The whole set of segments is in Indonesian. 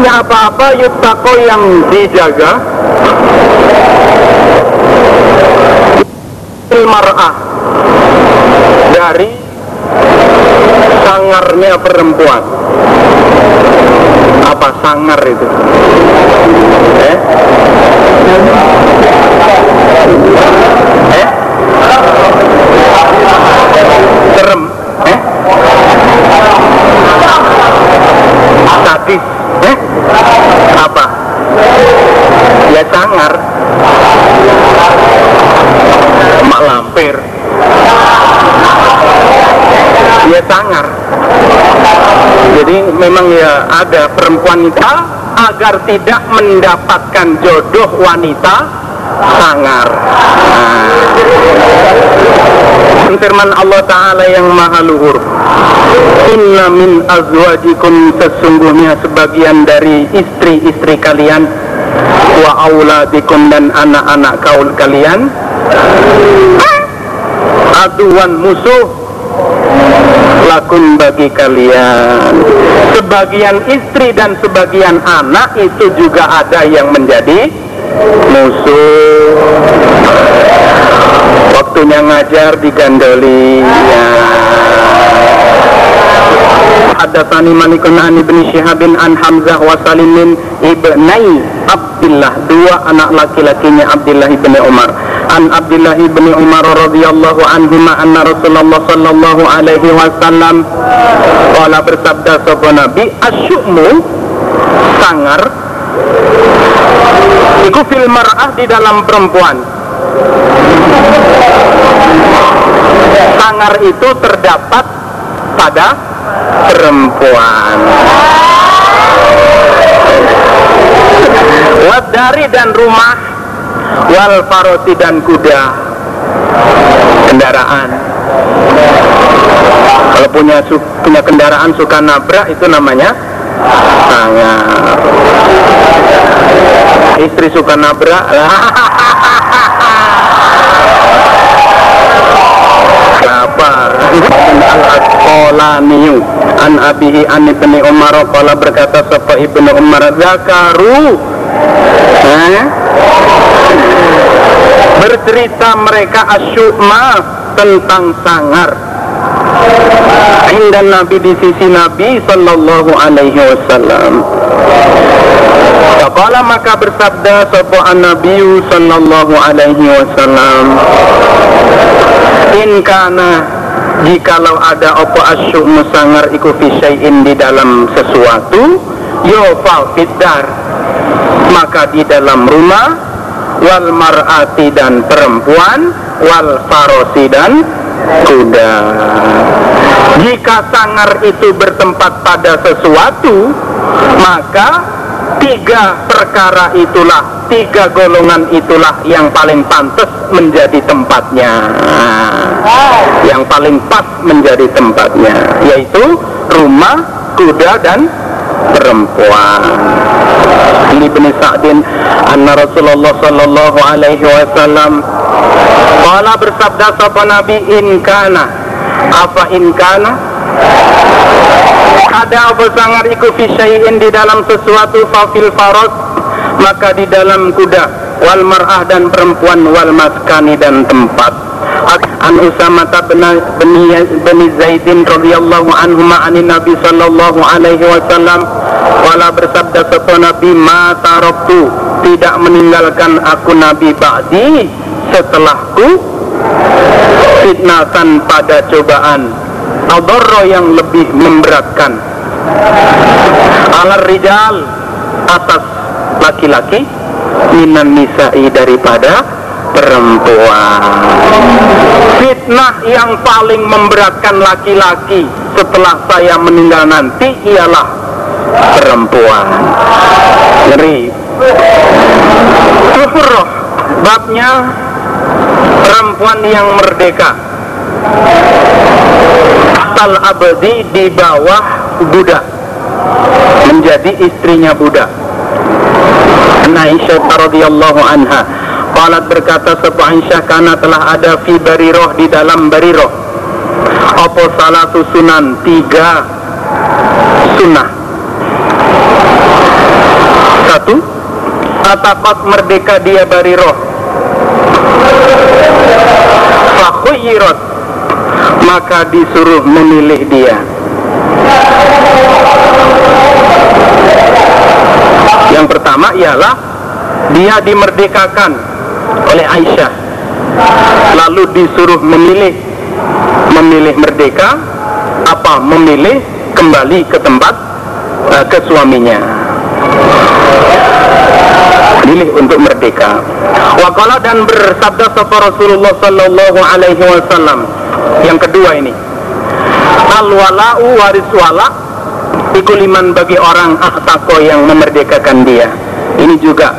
punya apa-apa yutako yang dijaga. Mar'ah. Dari sangarnya perempuan. Apa sangar itu? Eh? Eh? Serem. Eh? Sadis eh? Apa? Ya sangar. Mak lampir. Ya sangar. Jadi memang ya ada perempuan itu agar tidak mendapatkan jodoh wanita sangar. Nah. firman Allah Ta'ala yang maha luhur. Inna min azwajikum sesungguhnya sebagian dari istri-istri kalian wa auladikum dan anak-anak kaul kalian. Aduan musuh lakun bagi kalian. Sebagian istri dan sebagian anak itu juga ada yang menjadi musuh. Waktunya ngajar digandoli ya. Hadatsani Malikun an Ibnu Syihabin an Hamzah wa Salimin ibnai Abdullah dua anak laki-lakinya Abdullah ibn Umar. An Abdullah ibn Umar radhiyallahu anhuma anna Rasulullah sallallahu alaihi wasallam qala bersabda sapa Nabi asyukmu sangar iku fil mar'ah di dalam perempuan. Sangar itu terdapat pada perempuan. Wadari dan rumah wal farosi dan kuda kendaraan. Kalau punya punya kendaraan suka nabrak itu namanya sangar istri suka nabrak apa? Al-asqalaniyu an abihi an ibni umar qala berkata sapa ibnu umar zakaru. Eh? bercerita mereka asyukma tentang sangar Indah Nabi di sisi Nabi Sallallahu Alaihi Wasallam. Faqala maka bersabda Sopo Nabi Sallallahu Alaihi Wasallam In kana Jikalau ada opo asyuk musangar iku fisyai'in di dalam sesuatu Yo fal fiddar Maka di dalam rumah Wal mar'ati dan perempuan Wal farosi dan kuda jika sangar itu bertempat pada sesuatu maka tiga perkara itulah tiga golongan itulah yang paling pantas menjadi tempatnya. Yang paling pas menjadi tempatnya yaitu rumah kuda dan perempuan. Ini bin Sa'din anna Rasulullah sallallahu alaihi wasallam. Kala bersabda sapa Nabi inkana apa inkana ada apa sangar iku fisyai'in di dalam sesuatu fafil faros maka di dalam kuda wal mar'ah dan perempuan wal maskani dan tempat an Usama bin Zaidin radhiyallahu anhu ma'anin Nabi sallallahu alaihi wasallam wala bersabda sapa Nabi ma taraktu tidak meninggalkan aku Nabi ba'di setelahku fitnatan pada cobaan. Adorro yang lebih memberatkan. Alar rijal atas laki-laki minan nisa'i daripada perempuan. Fitnah yang paling memberatkan laki-laki setelah saya meninggal nanti ialah perempuan. Ngeri. Kufurroh babnya perempuan yang merdeka. Asal abadi di bawah budak menjadi istrinya budak Aisyah radhiyallahu anha Qalat berkata sebuah Aisyah karena telah ada fi bariroh di dalam bariroh apa salah susunan? Tiga sunnah. Satu Atakot merdeka dia bariroh Fakhuyirot Maka disuruh memilih dia. Yang pertama ialah Dia dimerdekakan oleh Aisyah. Lalu disuruh memilih Memilih merdeka Apa memilih kembali ke tempat uh, ke suaminya. Pilih untuk merdeka. Wakala dan bersabda sapa Rasulullah sallallahu alaihi wasallam. Yang kedua ini. Al wala'u waris wala ikuliman bagi orang ahtako yang memerdekakan dia. Ini juga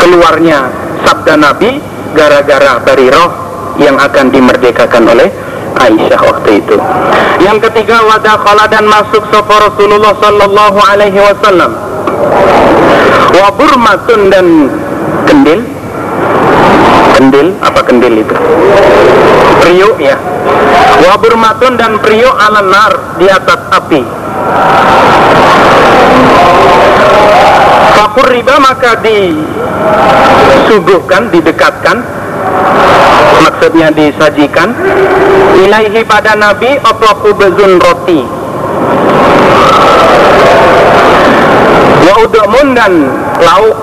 keluarnya sabda Nabi gara-gara roh yang akan dimerdekakan oleh Aisyah waktu itu. Yang ketiga wadakhala dan masuk sapa Rasulullah sallallahu alaihi wasallam. Wa burmatun dan kendil. Kendil apa kendil itu? Priuk ya. Wa burmatun dan priuk ala nar di atas api. Fakur riba maka disuguhkan, didekatkan. Maksudnya disajikan. Ilaihi pada nabi apa khubzun roti. Wa dan lauk.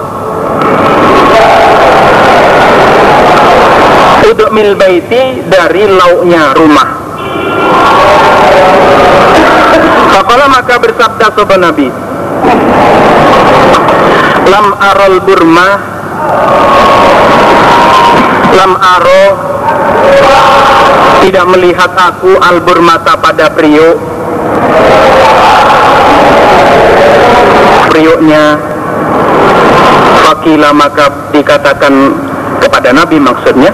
Ud'mil baiti dari lauknya rumah. Fakola maka bersabda sopan Nabi Lam arol burma. Lam aro. Tidak melihat aku albur mata pada priuk. Priuknya. Fakila maka dikatakan kepada Nabi maksudnya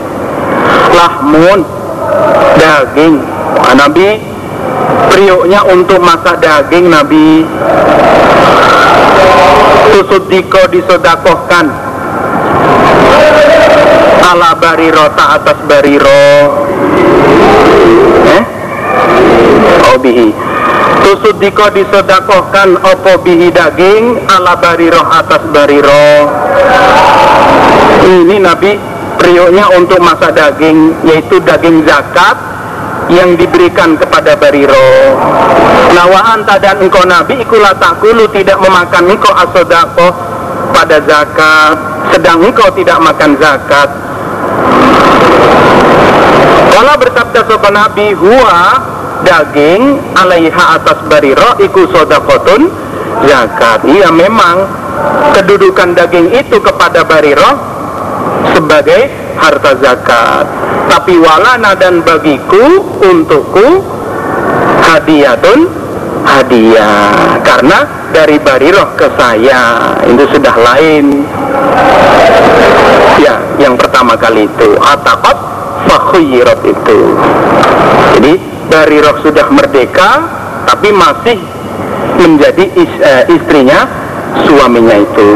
lahmun daging. Nah, Nabi priuknya untuk masak daging Nabi susudiko disodakohkan. Ala bariro ta atas bariro. Eh? Oh bihi. Tusudiko disodakohkan opo bihi daging ala bariro atas bariro. Ini nabi prioknya untuk masak daging yaitu daging zakat yang diberikan kepada bariro nawaan dan engkau nabi ikulah takulu tidak memakan engkau asodako pada zakat sedang engkau tidak makan zakat Kala bersabda sopan Nabi huwa daging alaiha atas bariro iku sodakotun zakat. Iya memang kedudukan daging itu kepada bariro sebagai harta zakat. Tapi walana dan bagiku untukku hadiatun hadiah. Karena dari bariroh ke saya itu sudah lain. Ya yang pertama kali itu. Atakot fakhirat itu. Jadi dari roh sudah merdeka tapi masih menjadi is, uh, istrinya suaminya itu.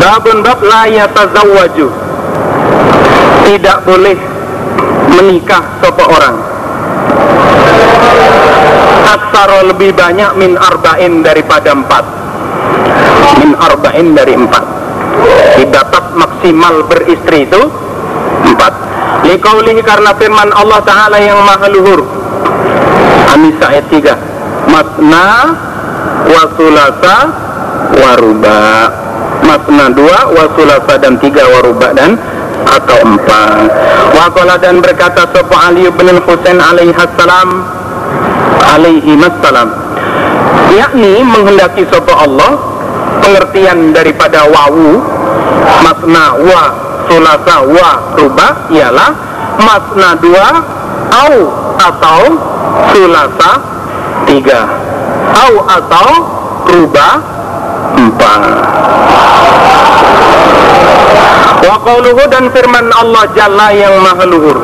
Babun bab la yatazawwaju tidak boleh menikah sopo orang aksaro lebih banyak min arba'in daripada empat. Min arba'in dari empat. Didapat maksimal beristri itu empat. Likaulihi karena firman Allah Ta'ala yang maha luhur. An-Nisa ayat 3 Matna wa sulasa waruba Matna 2 wa sulasa dan 3 waruba dan atau empat. Waqala dan berkata Sopo Ali bin Husain alaihi salam alaihi salam yakni menghendaki Sopo Allah pengertian daripada wawu makna wa sulasa wa rubah ialah masna dua au atau sulasa tiga. Au atau rubah empat. Wa qawluhu dan firman Allah Jalla yang maha luhur.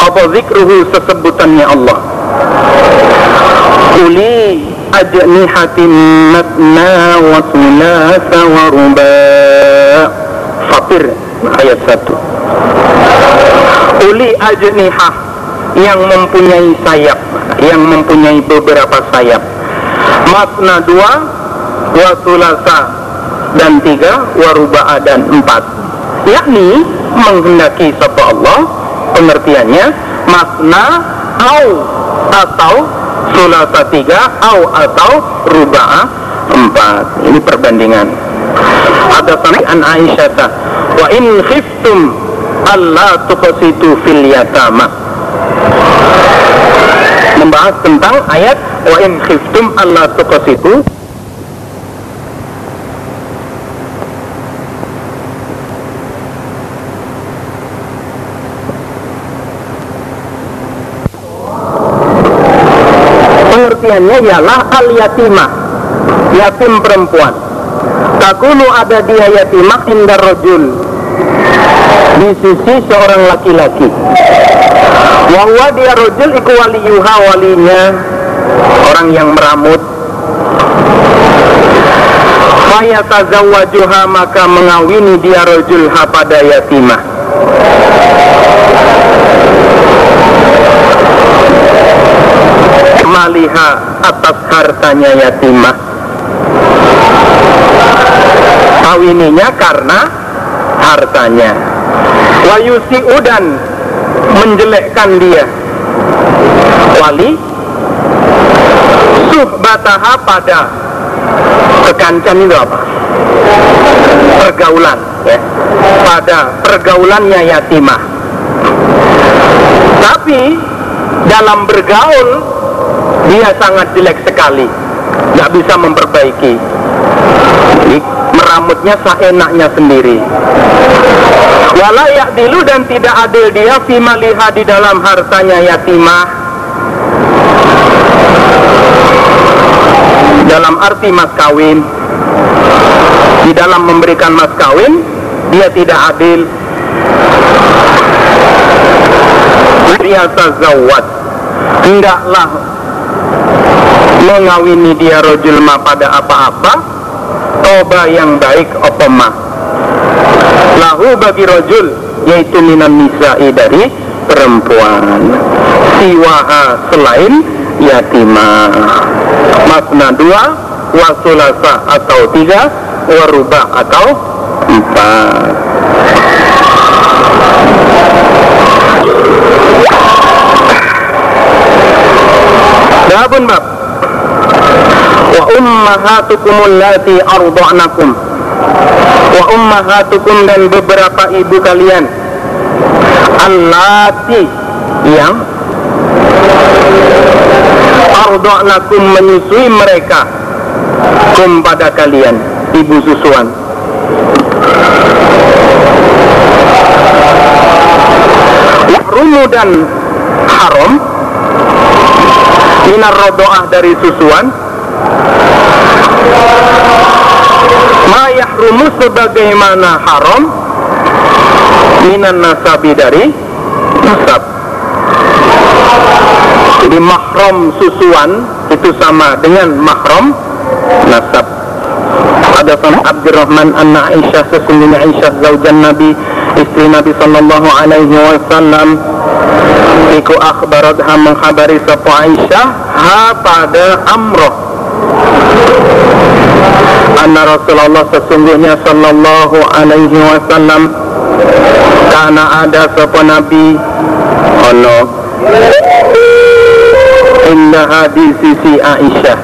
Apa zikruhu sesebutannya Allah? Uli ajnihatin matna wa sulasa wa rubah Fatir ayat 1 uli ajnihah yang mempunyai sayap yang mempunyai beberapa sayap. Makna dua wa dan tiga waruba'a dan empat. Yakni menghendaki sapa Allah pengertiannya makna au atau sulasa tiga au atau ruba'a empat. Ini perbandingan. Ada sampai an Aisyah wa in khiftum alla tuqsitu fil yatama. Membahas tentang ayat wa in khiftum alla tuqsitu pengertiannya ialah al yatimah yatim perempuan. Takulu ada dia yatimah indah rojul di sisi seorang laki-laki. Wahwa dia rojul iku waliyuha walinya. Orang yang meramut. Fayatazawajuha maka mengawini dia rojulha pada yatimah maliha atas hartanya yatimah. Kawininya karena hartanya. Wayusi udan menjelekkan dia. Wali suhbataha pada kekancan itu apa? Pergaulan ya. Pada pergaulannya yatimah. Tapi dalam bergaul dia sangat jelek sekali. Nggak bisa memperbaiki. Meramutnya seenaknya sendiri. Walayak dilu dan tidak adil dia fimaliha di dalam hartanya yatimah. Dalam arti mas kawin. Di dalam memberikan mas kawin dia tidak adil. Dia hendaklah mengawini dia rojul ma pada apa-apa toba yang baik opoma lahu bagi rojul yaitu minan nisa'i dari perempuan. Siwaha selain yatimah masna dua wasulasa atau tiga waruba atau empat. Babun bab wa ummahatukum allati arda'nakum. Wa ummahatukum dan beberapa ibu kalian. Allati yang arda'nakum menyusui mereka. Kum pada kalian ibu susuan. Rumu dan haram minar rodoah dari susuan. Ma yahrumu sebagaimana haram. Minan nasabi dari nasab. Jadi mahram susuan itu sama dengan mahram nasab. Ada san Abdurrahman anna Aisyah sesungguhnya Aisyah zaujan Nabi istri Nabi sallallahu alaihi wasallam iku akhbarat ha menghabari sapa Aisyah ha pada amroh anna Rasulullah sesungguhnya sallallahu alaihi wasallam karena ada sapa Nabi. Ono. Indah di sisi Aisyah.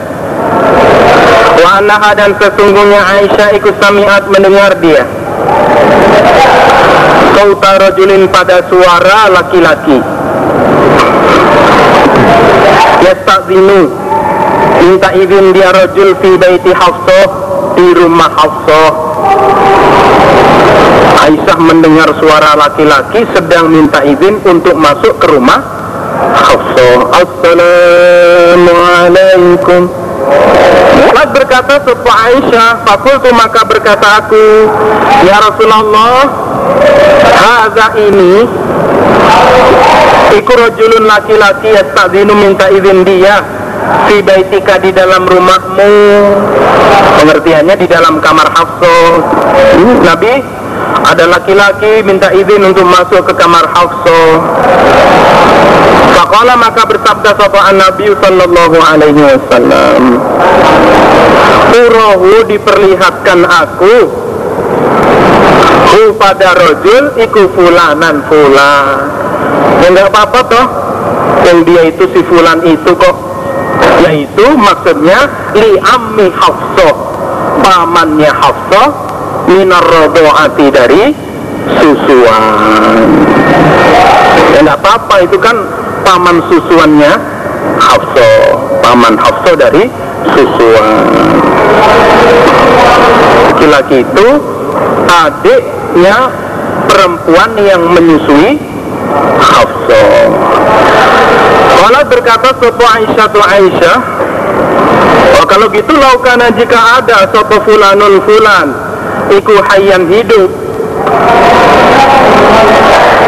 Wa annaha dan sesungguhnya Aisyah ikut samiat mendengar dia sauta rajulin pada suara laki-laki. Yastazinu minta izin dia rajul fi baiti Hafsah di rumah Hafsah. Aisyah mendengar suara laki-laki sedang minta izin untuk masuk ke rumah Hafsah. Assalamualaikum Lalu berkata sepa Aisyah? Fakultu maka berkata aku Ya Rasulullah Haza ini Iku rojulun laki-laki Yastazinu minta izin dia Fi baitika di dalam rumahmu. Pengertiannya di dalam kamar Hafsah Nabi ada laki-laki minta izin untuk masuk ke kamar Hafsah Faqala maka bersabda sapa Nabi sallallahu alaihi wasallam Urahu diperlihatkan aku Hu pada rojul iku fulanan fulan. Ya enggak apa-apa toh. Yang dia itu si fulan itu kok. Yaitu maksudnya Li ammi Hafsah. Pamannya Hafsah Minar rodoati dari susuan. Ya enggak apa-apa itu kan paman susuannya Hafsah. Paman Hafsah dari susuan. Laki-laki itu adiknya perempuan yang menyusui Hafsah. Kalau berkata sopo Aisyah tu Aisyah, oh, kalau gitu laukana jika ada sopo fulanun fulan, iku hayyan hidup.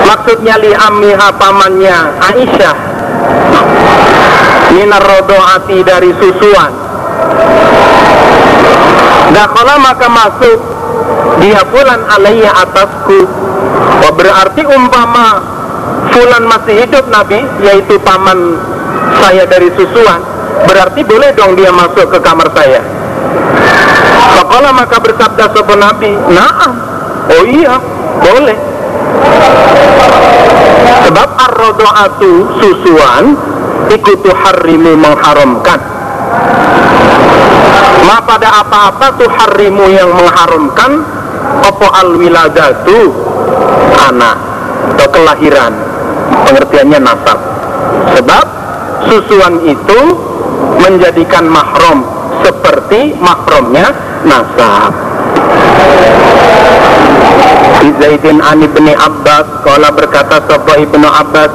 Maksudnya li ammiha pamannya Aisyah minar rodoati dari susuan Dakhala maka masuk dia fulan alaiya atasku. Berarti umpama fulan masih hidup Nabi yaitu paman saya dari susuan berarti boleh dong dia masuk ke kamar saya. Fakola maka bersabda sopo Nabi Naam. Oh iya boleh. Sebab ar-rodo'atu susuan Ikutu harimu mengharamkan Ma pada apa-apa tuh harimu yang mengharamkan Opo al-wiladatu? Anak Atau kelahiran. Pengertiannya nasab. Sebab susuan itu Menjadikan mahram Seperti mahramnya nasab. Zaidin an ibni Abbas Kala berkata Sopo ibnu Abbas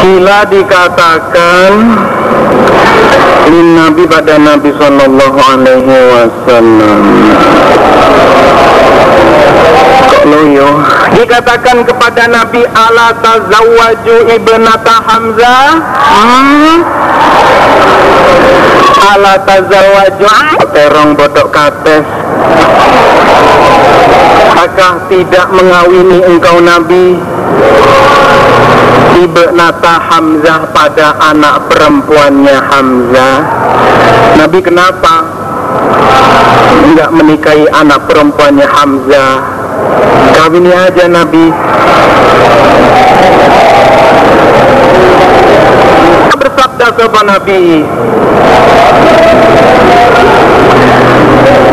Kila dikatakan Lin Nabi pada Nabi Sallallahu Alaihi Wasallam. Loyo Dikatakan kepada Nabi Ala tazawwaju ibnata Hamzah? Hmm? Ala tazawwaju Terong bodoh kates Apakah tidak mengawini engkau Nabi Ibnata Hamzah pada anak perempuannya Hamzah. Nabi kenapa Enggak menikahi anak perempuannya Hamzah? Kawini aja Nabi. Bersabda kepada Nabi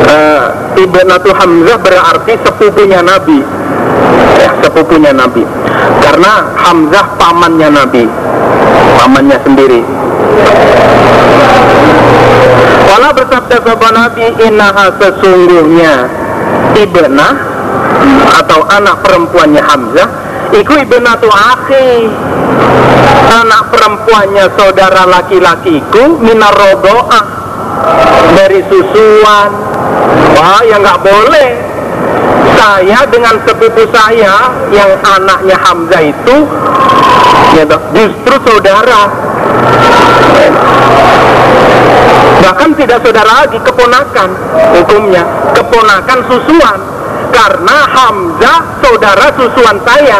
uh, Ibnatu Hamzah berarti sepupunya Nabi sepupunya Nabi. Karena Hamzah pamannya Nabi. Pamannya sendiri. Walau bersabda kepada Nabi Innaha sesungguhnya Ibnah Atau anak perempuannya Hamzah Iku ibnatu akhi Anak perempuannya saudara laki-lakiku Minar rodo'ah Dari susuan. Wah ya nggak boleh Saya dengan sepupu saya Yang anaknya Hamzah itu ya, Justru saudara. Bahkan tidak saudara lagi Keponakan hukumnya. Keponakan susuan. Karena Hamzah saudara susuan saya.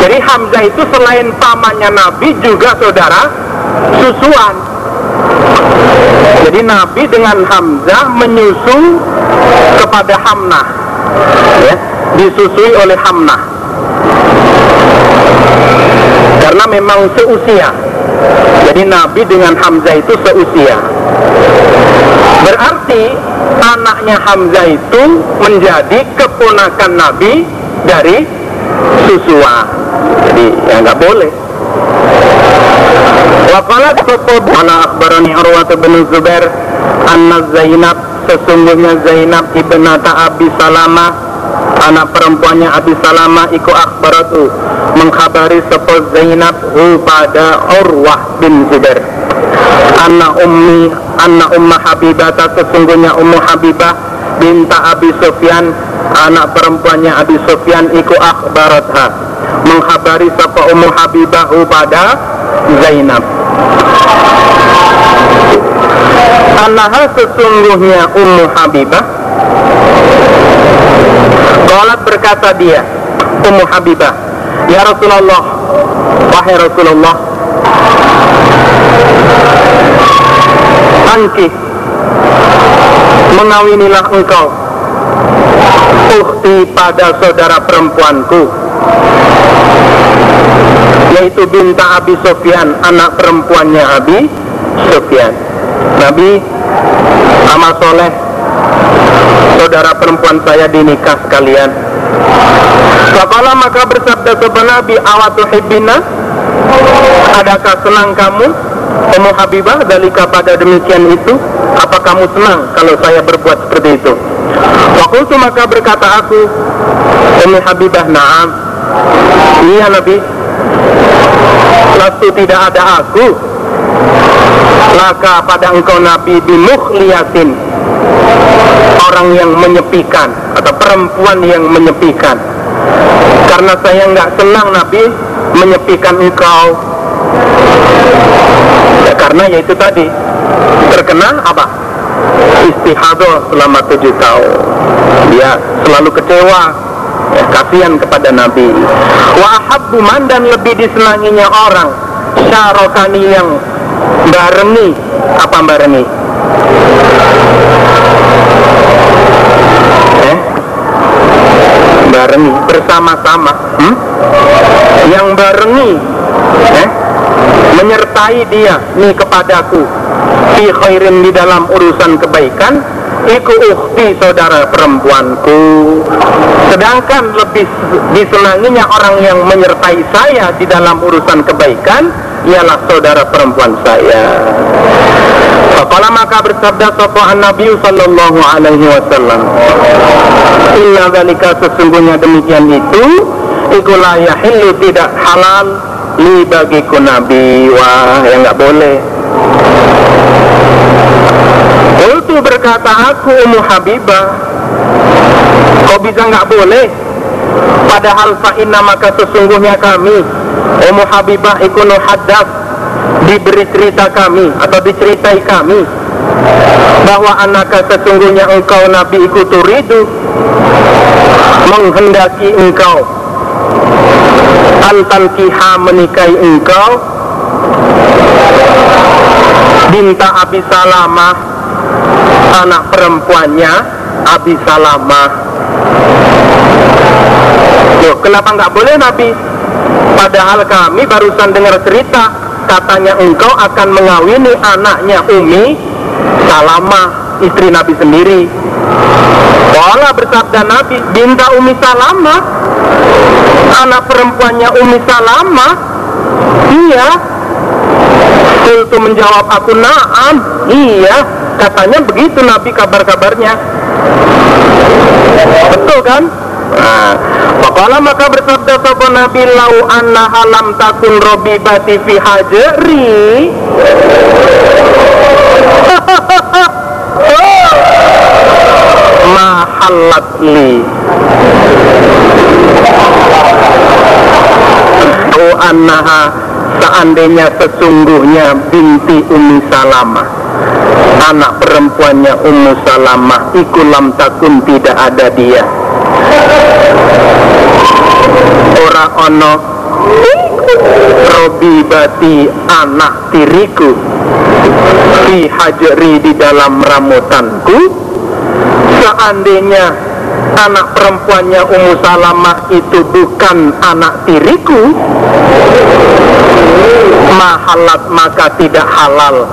Jadi Hamzah itu selain pamannya Nabi Juga saudara susuan. Jadi Nabi dengan Hamzah menyusu kepada Hamnah, ya, disusui oleh Hamnah. Karena memang seusia. Jadi Nabi dengan Hamzah itu seusia. Berarti anaknya Hamzah itu menjadi keponakan Nabi dari Susua. Jadi ya nggak boleh. Waqalat kutub Mana akhbarani Urwat bin Zubair Anna Zainab Sesungguhnya Zainab ibnata Abi Salama Anak perempuannya Abi Salama Iku akhbaratu Mengkhabari sepo Zainab Hu pada Urwah bin Zubair. Anna ummi Anna umma Habibata Sesungguhnya ummu Habibah Binta Abi Sufyan Anak perempuannya Abi Sufyan Iku akhbaratha Mengkhabari sepo ummu Habibah Hu pada Zainab Anaha sesungguhnya Ummu Habibah Qalat berkata dia Ummu Habibah Ya Rasulullah Wahai Rasulullah Anki Mengawinilah engkau Ukti pada saudara perempuanku Yaitu Binta Abi Sofyan Anak perempuannya Abi Sofyan Nabi Amal soleh Saudara perempuan saya dinikah sekalian. Fakala maka bersabda sopan Nabi awatu hibbina Adakah senang kamu Ummu Habibah dalika pada demikian itu? Apa kamu senang kalau saya berbuat seperti itu? Wakultu maka berkata aku Ummu Habibah naam. Iya Nabi. Lalu tidak ada aku Laka pada engkau Nabi bimukhliyatin. Orang yang menyepikan Atau perempuan yang menyepikan. Karena saya nggak senang Nabi Menyepikan engkau. Ya karena yaitu tadi. Terkena apa? Istihadah selama tujuh tahun. Dia selalu kecewa. Ya, Kasihan kepada Nabi. Wa ahabbu man dan lebih disenanginya orang. Syarokani yang barengi Apa barengi? Eh? Barengi, bersama-sama hmm? Yang barengi eh? menyertai dia nih kepadaku fi khairin di dalam urusan kebaikan iku ukhti saudara perempuanku sedangkan lebih disenanginya orang yang menyertai saya di dalam urusan kebaikan ialah saudara perempuan saya. Faqala maka bersabda sapa Nabi sallallahu alaihi wasallam Inna dzalika sesungguhnya demikian itu iku la yahillu tidak halal li bagiku Nabi. Wah yang nggak boleh. Itu berkata aku Ummu Habibah kok bisa nggak boleh? Padahal fa'inna maka sesungguhnya kami Ummu Habibah ikunu hadas diberi cerita kami atau diceritai kami bahwa anaknya sesungguhnya engkau Nabi ikut turidu menghendaki engkau. Antan kiha menikahi engkau. Binta Abi Salamah anak perempuannya Abi Salamah. Loh, kenapa nggak boleh Nabi? Padahal kami barusan dengar cerita katanya engkau akan mengawini anaknya Umi Salamah istri Nabi sendiri. Wala bersabda Nabi Binta Umi Salamah Anak perempuannya Umi Salamah Iya. Kultu menjawab aku naam. Iya. Katanya begitu Nabi kabar-kabarnya. Betul kan? Fakala maka bersabda sapa Nabi lau anna halam takun robibati fi hajri mahallat li. Oh annaha seandainya sesungguhnya binti Ummi Salamah anak perempuannya Ummu Salamah iku lam takun tidak ada dia ora ono Robi bati anak tiriku Fi hajri di dalam ramutanku. Seandainya anak perempuannya Ummu Salamah itu bukan anak tiriku Mahalat maka tidak halal.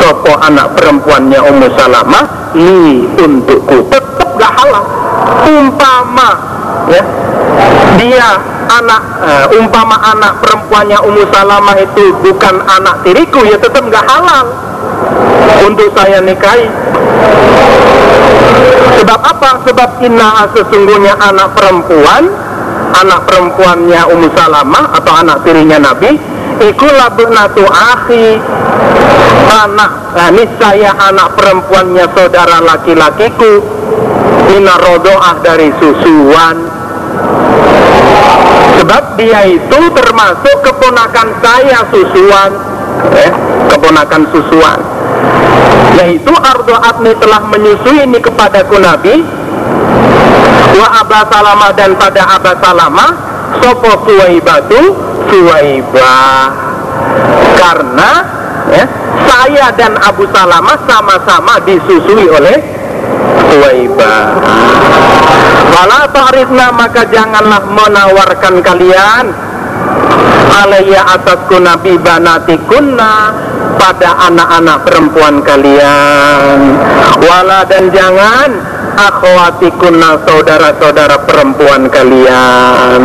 Sopo anak perempuannya Ummu Salamah? Li untukku. Tetap gak halal Umpama ya dia anak uh, umpama anak perempuannya Ummu Salamah itu bukan anak tiriku ya tetap nggak halal. Untuk saya nikahi. Sebab apa? Sebab inna sesungguhnya anak perempuan anak perempuannya Ummu Salamah atau anak tirinya Nabi ikulah benatu akhi. Anak nah, saya anak perempuannya saudara laki-lakiku mina rodoah dari susuan. Sebab dia itu termasuk keponakan saya susuan. Eh, keponakan susuan. Yaitu Ardo Adni telah menyusui ini kepadaku Nabi. Wa Aba Salamah dan pada Aba Salamah sopo Suwaibatu Suwaibah. Karena ya, saya dan Abu Salamah sama-sama disusui oleh Suwaibah. Wala ta'ridna maka janganlah menawarkan kalian alaiya atasku nabi banatikunna pada anak-anak perempuan kalian. Wala dan jangan akhwatikunna saudara-saudara perempuan kalian.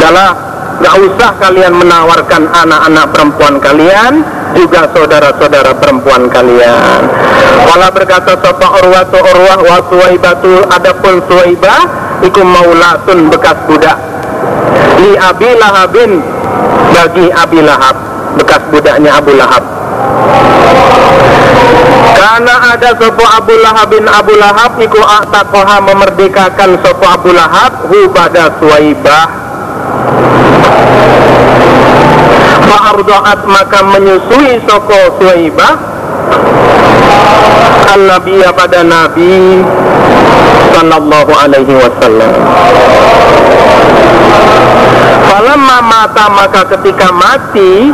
Adalah gak usah kalian menawarkan anak-anak perempuan kalian juga saudara-saudara perempuan kalian wala berkata sapa urwatu urwah wa suwaibatu adapun suwaibah ikum maulatun bekas budak. Li abi lahabin bagi abi lahab bekas budaknya Abu Lahab. Karena ada sopo Abu Lahab bin Abu Lahab iku aktakoha memerdekakan sopo Abu Lahab hu pada suwaibah. Fa'ardo'at maka menyusui soko suwaibah al nabiya pada Nabi Sallallahu alaihi wasallam. Falamma mata maka ketika mati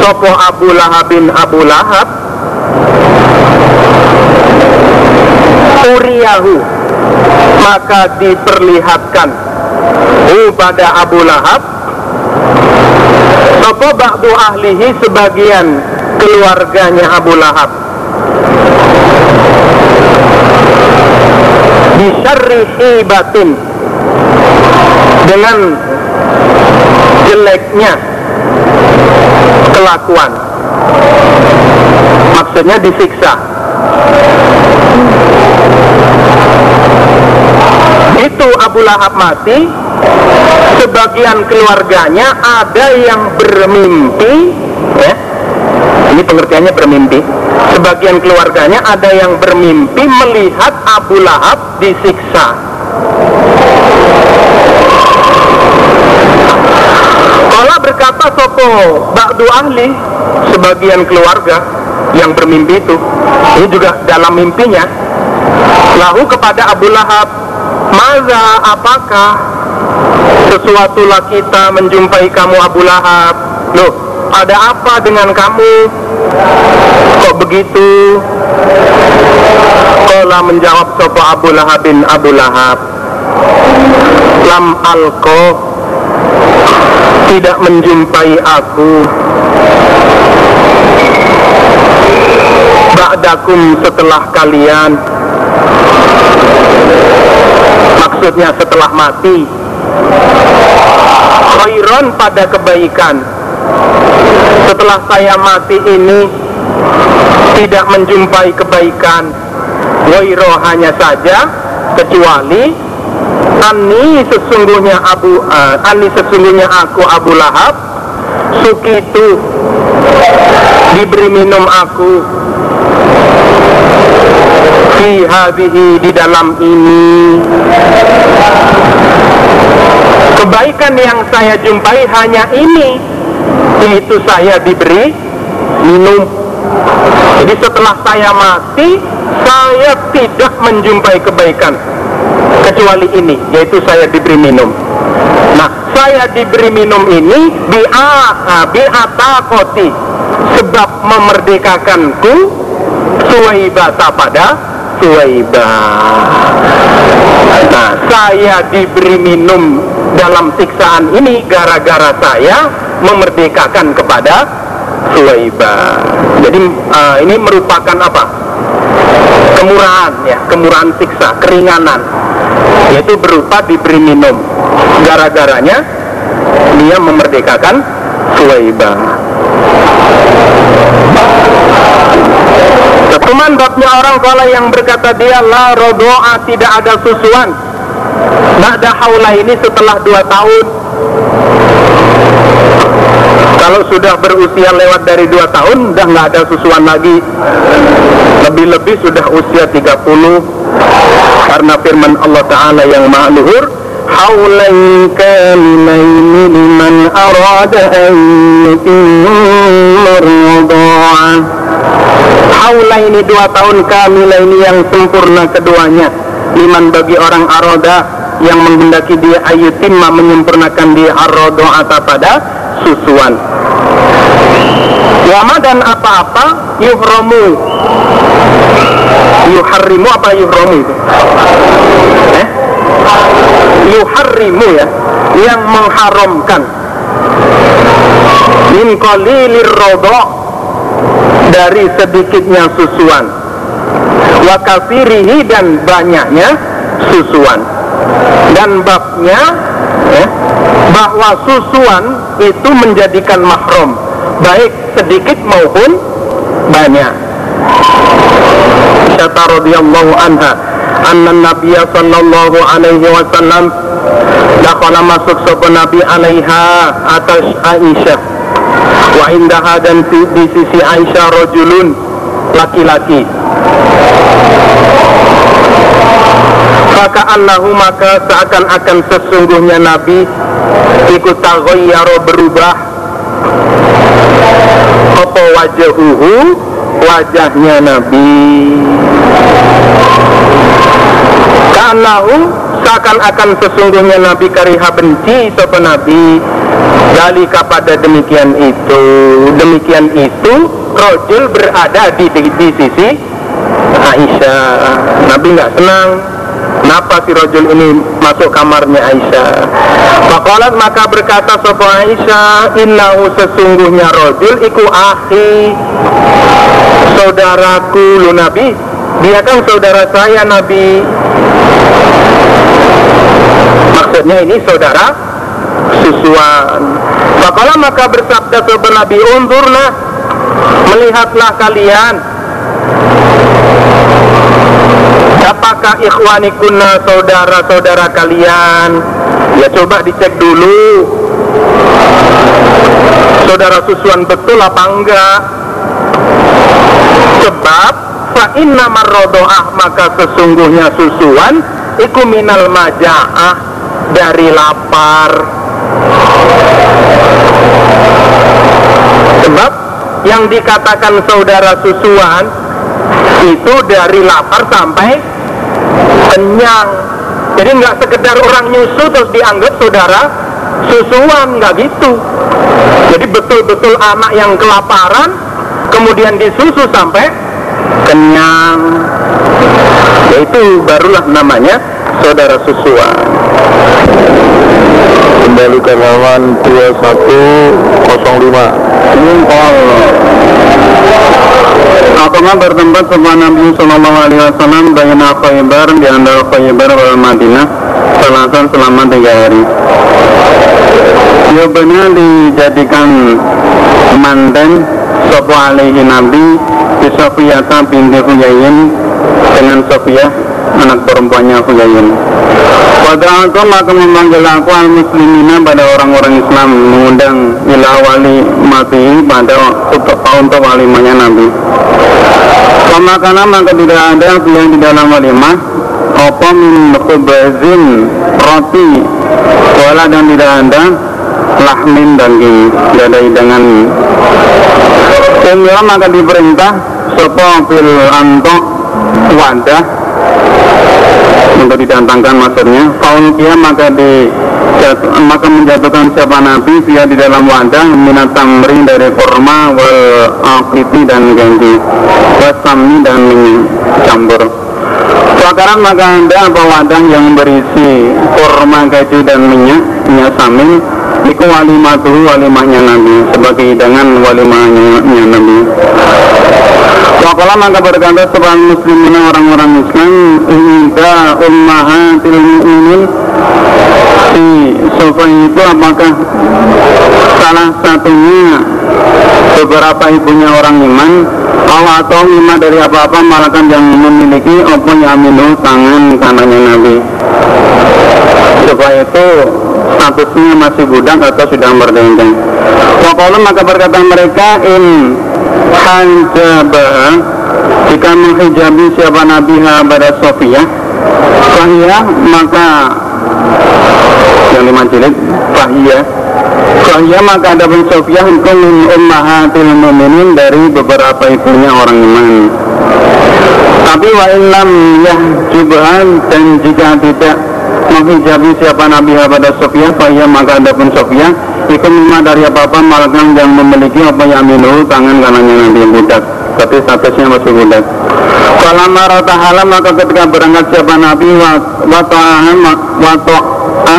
Sopo Abu Lahab bin Abu Lahab Uriyahu Maka diperlihatkan. Hu pada Abu Lahab Sopo ba'du ahlihi sebagian keluarganya Abu Lahab Bisyarri hibatin Dengan jeleknya kelakuan. Maksudnya disiksa. Itu Abu Lahab mati sebagian keluarganya ada yang bermimpi ya ini pengertiannya bermimpi. Sebagian keluarganya ada yang bermimpi melihat Abu Lahab disiksa. Kala berkata sopo ba'du ahli. Sebagian keluarga yang bermimpi itu ini juga dalam mimpinya. Lahu kepada Abu Lahab maza apakah sesuatulah kita menjumpai kamu Abu Lahab? Loh ada apa dengan kamu? Kok begitu? Kala menjawab sopo Abu Lahab bin Abu Lahab. Lam alko tidak menjumpai aku. Ba'dakum setelah kalian. Maksudnya setelah mati. Khairon pada kebaikan Setelah saya mati ini Tidak menjumpai kebaikan. Wairo hanya saja Kecuali Ani sesungguhnya Abu uh, Ani sesungguhnya aku Abu Lahab. Sukitu Diberi minum aku. Fi hadhihi di dalam ini. Kebaikan yang saya jumpai hanya ini Yaitu saya diberi minum. Jadi setelah saya mati Saya tidak menjumpai kebaikan. Kecuali ini yaitu saya diberi minum. Nah saya diberi minum ini bi'a bi'atakoti sebab memerdekakanku suwaibata pada suwaibah nah saya diberi minum dalam siksaan ini gara-gara saya memerdekakan kepada suwaibah jadi uh, ini merupakan apa? Kemurahan ya kemurahan siksa keringanan. Yaitu berupa diberi minum. Gara-garanya dia memerdekakan Suwaibah Teman babnya orang kalau yang berkata dia la rodoa tidak ada susuan. Ba'da haula ini setelah dua tahun kalau sudah berusia lewat dari dua tahun udah nggak ada susuan lagi. Lebih-lebih sudah usia 30 karena firman Allah Ta'ala yang maha luhur haulan kamilaini liman arada an Haula ini dua tahun kamilah ini yang sempurna keduanya. Liman bagi orang aroda yang menghendaki dia ayutimma menyempurnakan dia arrodo atau pada susuan. Wama dan apa-apa yuhromu. Yuharrimu apa yuhromu itu? Eh? yuharrimu ya yang mengharamkan. Min dari sedikitnya susuan. Wa kafirihi dan banyaknya susuan. Dan babnya ya, bahwa susuan itu menjadikan mahrum. Baik sedikit maupun banyak. Syata radhiyallahu anha. Anna Nabiya sallallahu alaihi wasallam dakhala masuk sapa Nabi alaiha atas Aisyah. Wa indaha dan di sisi Aisyah rajulun laki-laki. Maka Allahu maka seakan-akan sesungguhnya Nabi ikut taghayyara berubah. Apa wajahuhu wajahnya Nabi. Kanahu seakan-akan sesungguhnya Nabi kariha benci sopa Nabi. Dari kepada demikian itu. Demikian itu rojul berada di, di, di sisi Aisyah. Nabi nggak senang Kenapa si rojul ini masuk kamarnya Aisyah? Fakalat maka berkata sopo Aisyah, Innahu sesungguhnya rojul iku akhi saudaraku lu Nabi. Dia kan saudara saya Nabi. Maksudnya ini saudara susuan. Fakalah maka bersabda sopo Nabi, undurlah, melihatlah kalian Apakah ikhwani kunna saudara-saudara kalian? Ya coba dicek dulu. Saudara susuan betul apa enggak? Sebab fa inna marrodoah maka sesungguhnya susuan iku minal majaah dari lapar. Sebab yang dikatakan saudara susuan itu dari lapar sampai kenyang. Jadi nggak sekedar orang nyusu terus dianggap saudara susuan nggak gitu. Jadi betul-betul anak yang kelaparan kemudian disusu sampai kenyang. Itu barulah namanya saudara susuan. Kembali ke halaman 2105 ini Akoma bertempat sama Nabi Sallallahu Alaihi Wasallam dengan Khaybar di antara Khaybar dan Madinah selatan selama tiga hari. Benar dijadikan mantan Sopo alaihi Nabi Sofiyata binti Huyayin dengan Sofiyah anak perempuannya Huyayin. Pada aku maka memanggil aku al muslimina pada orang-orang Islam mengundang ila wali mati pada untuk, untuk walimahnya Nabi. Pemakana maka tidak ada yang di dalam walimah apa min khubazin roti wala dan tidak ada lahmin daging tidak ada hidangan Umira maka diperintah sopo fil antok wadah untuk didatangkan maksudnya faun kia maka di maka menjatuhkan siapa nabi via di dalam wadah minat tamri dari kurma wal akiti dan ganti wasami dan minyak campur Bakaran maka anda apa wadah yang berisi kurma gaji dan minyak minyak samin Iku walimatuhu walimahnya Nabi Sebagai hidangan walimahnya Nabi Wakola maka berkata seorang muslimin orang-orang Islam Ida ummahatil mu'minin. Si sofa itu apakah salah satunya beberapa ibunya orang iman? Allah atau lima dari apa-apa malakan yang memiliki apa yang minum tangan kanannya Nabi. Supaya itu statusnya masih budak atau sudah merdeka. Wakola maka berkata mereka in hanjabah jika menghijabi siapa nabiha pada Sofia Fahiyah maka yang lima jilid Fahiyah. Fahiyah maka ada pun Sofia hukum ummahatil muminin dari beberapa ibunya orang iman. Tapi wa illam yahjibhan dan jika tidak menghijabi siapa Nabi pada Sofia Faya maka adapun Sofia Iku mima dari apa-apa malakang yang memiliki apa yang minum tangan kanannya Nabi yang budak. Tapi statusnya masih budak. Kalau marah tahala maka ketika berangkat siapa Nabi Wato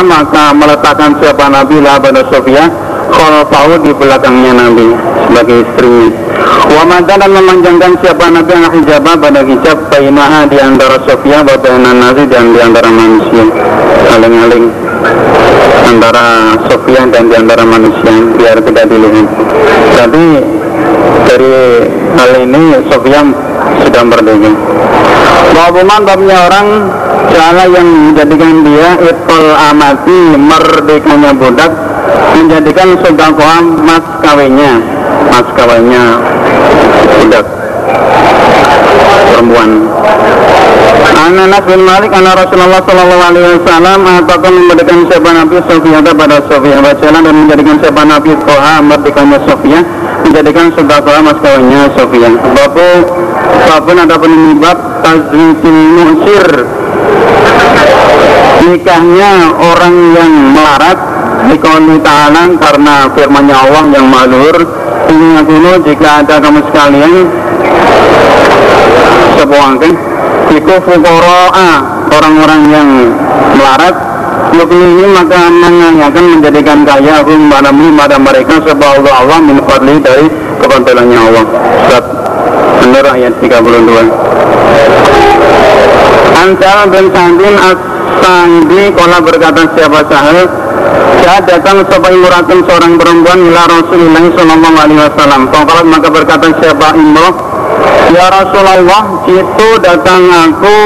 maka meletakkan siapa Nabi pada Sofia Khalfahu di belakangnya Nabi sebagai istrinya. Wa dan memanjangkan siapa Nabi yang hijab pada hijab Bainaha di antara Sofia Baina Nazi dan di antara manusia. Aling-aling Antara Sofia dan di antara manusia Biar tidak dilihat. Tapi dari hal ini Sofia sudah merdeka Wabuman babnya orang Jala yang menjadikan dia Itol amati merdekanya budak Menjadikan sodakoah mas kawinnya Mas kawinnya budak. Perempuan. Anas bin Malik karena Rasulullah Shallallahu Alaihi Wasallam atakan memberikan siapa Nabi Sofia pada Sofia. Bacalah dan menjadikan siapa Nabi Koha merdekanya Sofia. Menjadikan sedekah mas kawinnya Sofia. Bapu Babun ada penyebab tazwisil musir. Nikahnya orang yang melarat Dikoni ta'ala karena firmannya Allah yang malur Ingat dulu jika ada kamu sekalian. Sebuangkan Iku fukoro'a Orang-orang yang melarat. Ini maka menanyakan menjadikan kaya hum pada pada mereka sebab Allah Allah min fadli dari kepantalannya Allah. Surat Benar ayat 32 Ancal bin Sandin As-Sandi Kala berkata siapa sahel Ya datang sebagai muratun seorang perempuan ila Rasulullah Sallallahu Alaihi Wasallam. Kalau maka berkata siapa Imroh, Ya Rasulullah, itu datang aku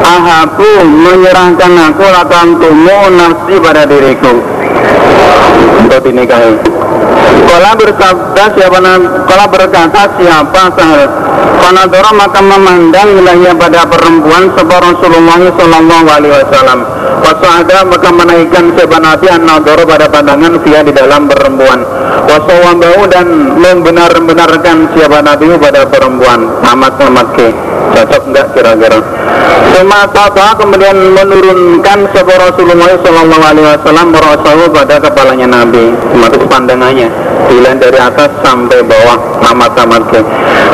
ahaku menyerahkan aku latang tumu nafsi pada diriku untuk dinikahi. Kala bersabda siapa kala berkata siapa sahal Karena dorong maka memandang wilayah pada perempuan sebab Rasulullah Sallallahu Alaihi Wasallam. Ada maka menaikkan seban Nabi an pada pandangan via di dalam perempuan. Bau dan membenar-benarkan siapa Nabi pada perempuan. Amat ke cocok enggak kira-kira? Semata kemudian menurunkan sebuah Rasulullah Sallallahu Alaihi Wasallam pada kepalanya Nabi semata pandangannya dilihat dari atas sampai bawah amat-amat ke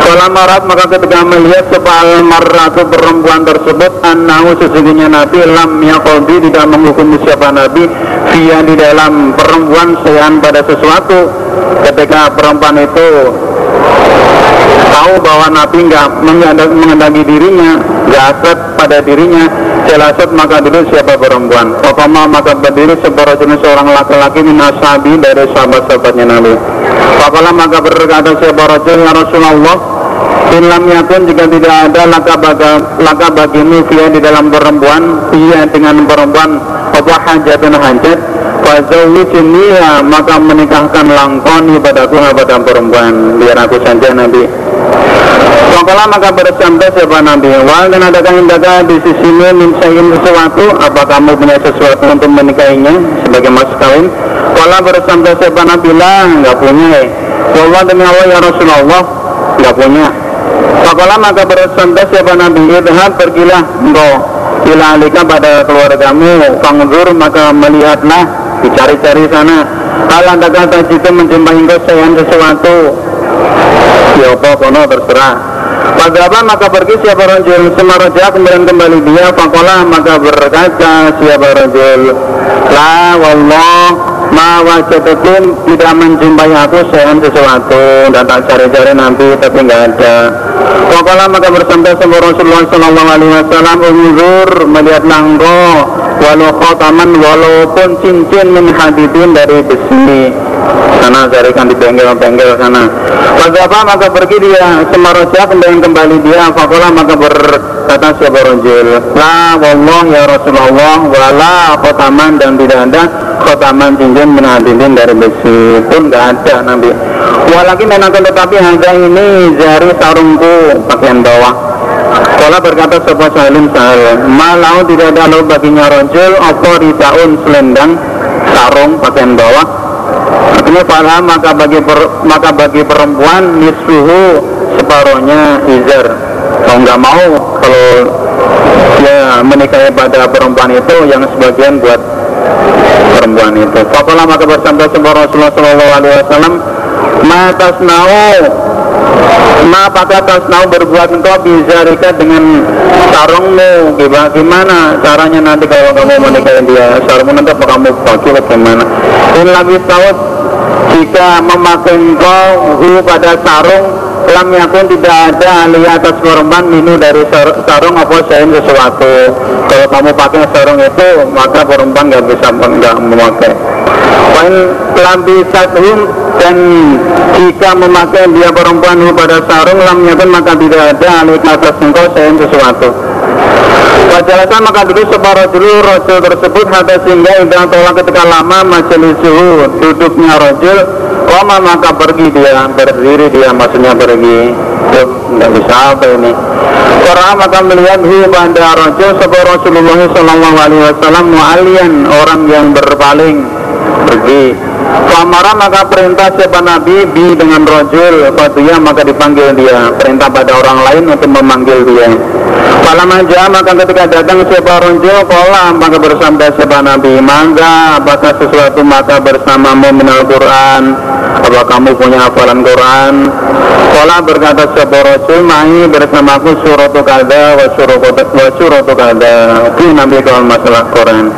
kalau marat maka ketika melihat sepal maratu perempuan tersebut anahu sesungguhnya Nabi lam yakobi tidak menghukum siapa Nabi via di dalam perempuan seyan pada sesuatu. Ketika perempuan itu tahu bahwa Nabi nggak mengendaki dirinya, asat pada dirinya, jelasat maka dulu siapa perempuan. Fakama maka berdiri jenis seorang laki-laki minasabi dari sahabat-sahabatnya Nabi. Fakala maka berkata siapa rajul ya Rasulullah Ilam yakun jika tidak ada laka, baga, laka bagimu via di dalam perempuan Iya dengan perempuan Apa hajatun hajat Fazawijniha maka menikahkan langkoni padaku pada perempuan. Biar aku saja Nabi. Wakala maka bersabda siapa Nabi? Wal dan adakah indaka di sisimu minsain sesuatu. Apa kamu punya sesuatu untuk menikahinya Sebagai mas kawin? Wala bersabda siapa Nabi? Lah Enggak punya eh. Wallah demi Allah ya Rasulullah Enggak punya. Wakala maka bersabda siapa Nabi? Idhab pergilah engkau. Ila alika pada keluargamu Fangzur maka melihatlah Dicari-cari sana. Hal anda kata jika menjumpai engkau sesuatu. Ya apa kono terserah. Padahal maka pergi siapa rajul Semaraja kemudian kembali dia Fakolah maka berkata siapa rajul La wallah Ma wajadakum tidak menjumpai aku Sehan sesuatu Dan tak cari-cari nanti tapi nggak ada. Fakolah maka bersama sama Rasulullah Sallallahu Alaihi Wasallam Umur melihat nanggo Walau khotaman walaupun cincin min dari besi. Sana carikan di bengkel-bengkel sana. Apa maka pergi dia semaroja kemudian kembali dia. Fakola maka berkata siapa rojil la wallah ya Rasulullah wala khotaman dan tidak ada khotaman cincin menadinin dari besi pun tidak ada Nabi walakin dan tetapi harga ini jari sarungku pakaian bawah. Kala berkata sebuah salim sahal Malau tidak ada lalu baginya rojil Apa risaun selendang Sarung pakaian bawah? Artinya fala maka bagi per, maka bagi perempuan nisfuhu separohnya izar. Mau nggak mau kalau dia menikahi pada perempuan itu yang sebagian buat perempuan itu. Fakola maka bersama sebuah Rasulullah Shallallahu Alaihi Wasallam? Matas nau. Ma apakah tasnau berbuat engkau bizarika dengan sarungmu. Gimana caranya nanti kalau kamu menikahi dia? Sarungmu nanti apa kamu pakai bagaimana? In lebih tahu jika memakai engkau pada sarung lam yakun tidak ada alih atas korban minu dari sarung apa saya sesuatu. Kalau kamu pakai sarung itu maka perempuan nggak bisa nggak memakai. Wain lambi sathum dan jika memakai dia perempuan pada sarung lam yakun maka tidak ada alih atas engkau saya sesuatu. Wajalasan maka dulu separuh dulu rojul tersebut Hata sehingga idah tolak ketika lama majelis Duduknya rojul Koma maka pergi dia Berdiri dia maksudnya pergi tidak bisa apa ini? Karena maka melihat hu pada rojul Sebuah Rasulullah Wasallam Mu'alian orang yang berpaling Pergi Famara maka perintah siapa Nabi? Bi dengan rojul Fatihah maka dipanggil dia. Perintah pada orang lain untuk memanggil dia. Malam aja maka ketika datang siapa ronjo Kola maka bersama siapa Nabi? Mangga apakah sesuatu maka bersamamu minal Quran? Apa kamu punya hafalan Quran? Kola berkata siapa Rasul Mahi bersamaku suratu kada wa suratu kada Itu Nabi kalau masalah Quran.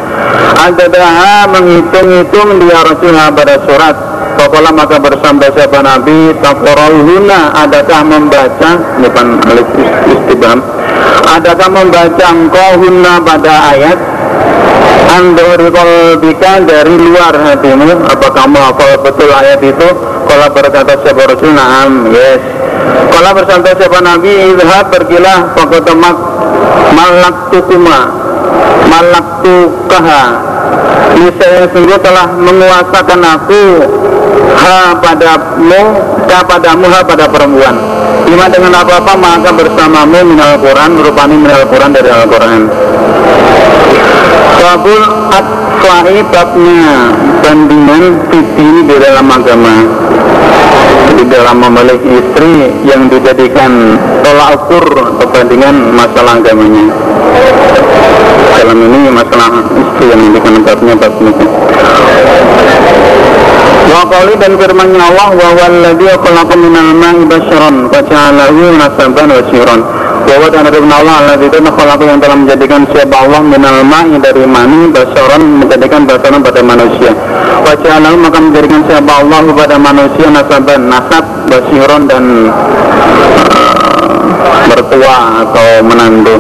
Ada menghitung-hitung dia Rasul pada surat Pokoknya maka bersama siapa Nabi Takorol huna adakah membaca? Bukan alif istibam. Adakah membaca engkau hunna pada ayat? Andori kolbika dari luar hatimu. Apa kamu hafal betul ayat itu? Kalau berkata siapa Rasul Naam yes. Kalau bersama siapa Nabi Izhab pergilah Fakotamak Malak tukuma Malak tukaha Niscaya sungguh telah menguasakan aku Ha padamu Ha padamu ha pada perempuan. Lima dengan apa-apa maka bersamamu minal Quran Rupani minal Quran dari Al-Quran Babul Atfa'i babnya Bandingan fitri di dalam agama. Di dalam memilih istri yang dijadikan tolak ukur perbandingan masalah agamanya. Dalam ini masalah istri yang dijadikan babnya bab Wa dan firmannya Allah wa walladhi khalaqa minal ma'i basyaran fa ja'alahu nasaban wa syiran. Wa dan firman Allah alladzi khalaqa yang telah menjadikan siapa Allah minal ma'i dari mani basyaran menjadikan basyaran pada manusia. Wa ja'alahu maka menjadikan siapa Allah pada manusia nasaban nasab basyiron dan mertua atau menantu.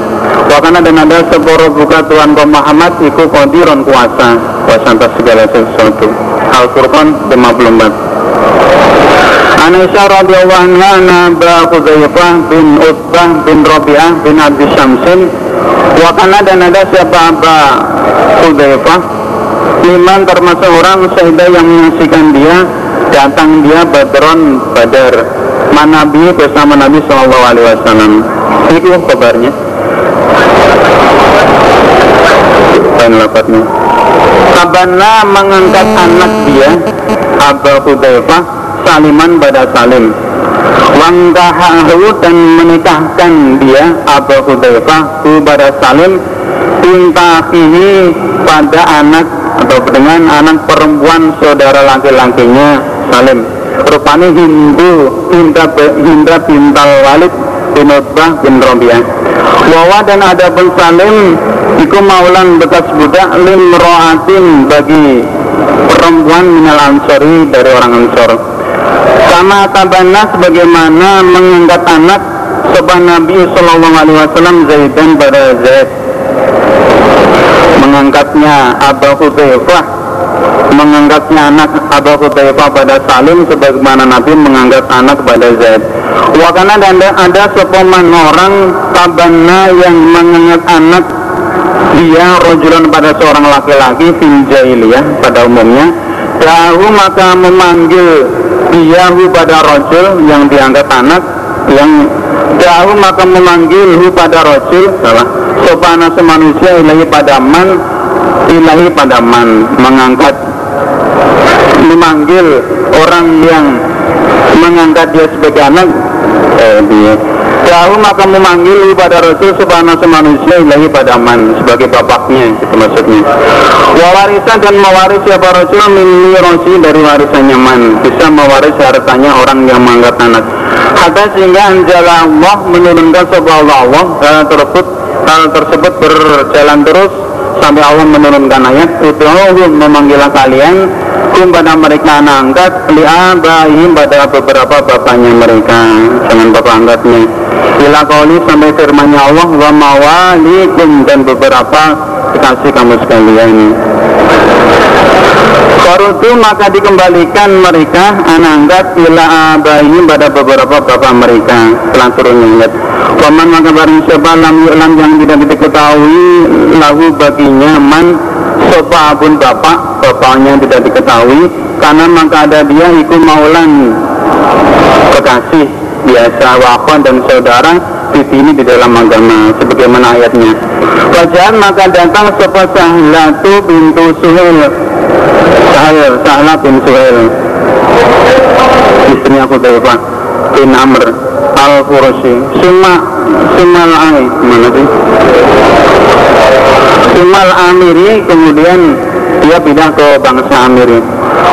Wakana dan ada sepuluh buka Tuhan Muhammad iku kodiron kuasa kuasa atas segala sesuatu. Al-Furqan 54 Aisyah radhiyallahu anha Naba Khuzaifah bin Utbah bin Rabi'ah bin Abdi Syamsin. Wa kana dan ada siapa Aba Khuzaifah iman termasuk orang syahidah yang menyaksikan dia datang dia badron badar. Manabi bersama Nabi Shallallahu Alaihi Wasallam. Itu kabarnya. Dan lapatnya Abana mengangkat anak dia Abu Hudzaifah Saliman pada Salim. Wangkahahu dan menikahkan dia Abu Hudzaifah pada Salim Intahihi pada anak atau dengan anak perempuan saudara laki-lakinya Salim. Rupanya Hindu Hindra, Hindra bintal Walid bin Utbah bin Robiah. Wawa dan ada pun Salim Iku maulan bekas budak limroatin bagi perempuan minal ansori dari orang ansor. Sama tabana sebagaimana mengangkat anak sebuah Nabi Sallallahu Alaihi Wasallam Zaidan pada Zaid. Mengangkatnya Abu Hudzaifah mengangkatnya anak Abu Hudzaifah pada Salim sebagaimana Nabi mengangkat anak pada Zaid. Wakana dan ada sepaman orang tabana yang mengangkat anak dia rojulan pada seorang laki-laki fil jahiliyah pada umumnya. Dahu maka memanggil diahu pada rojul yang dianggap anak. Yang dahu maka memanggil hu pada rojul salah. Sopana semanusia ilahi pada man ilahi pada man. Mengangkat memanggil orang yang mengangkat dia sebagai anak. Eh, dia Lalu maka memanggil pada Rasul subhanahu manusia ilahi pada man sebagai bapaknya itu maksudnya. Wawarisan dan mewaris siapa Rasul rosi dari warisannya man bisa mewaris hartanya orang yang mengangkat anak. Hatta sehingga anjala Allah menurunkan sebuah Allah hal tersebut hal tersebut berjalan terus sampai Allah menurunkan ayat itu memanggil kalian kum pada mereka anak angkat li'abaihim pada beberapa bapaknya mereka jangan bapak angkatnya. Bila kauli sampai firmannya Allah wa mawalikum dan beberapa kekasih kamu sekalian. Farudu maka dikembalikan mereka anak angkat ila abaihim pada beberapa bapak mereka setelah turunnya ayat Waman maka barang siapa lam yang tidak diketahui lahu baginya man sopa pun bapak bapaknya tidak diketahui karena maka ada dia ikut maulan. Kekasih biasa wakon dan saudara di sini di dalam agama sebagaimana ayatnya. Wajah maka datang sopa sahlatu pintu suhel sahel sahla bin suhel istri aku Pak. Bin Amr al Furusi Suma Sumal Ai mana sih Sumal Amiri kemudian dia pindah ke bangsa Amiri.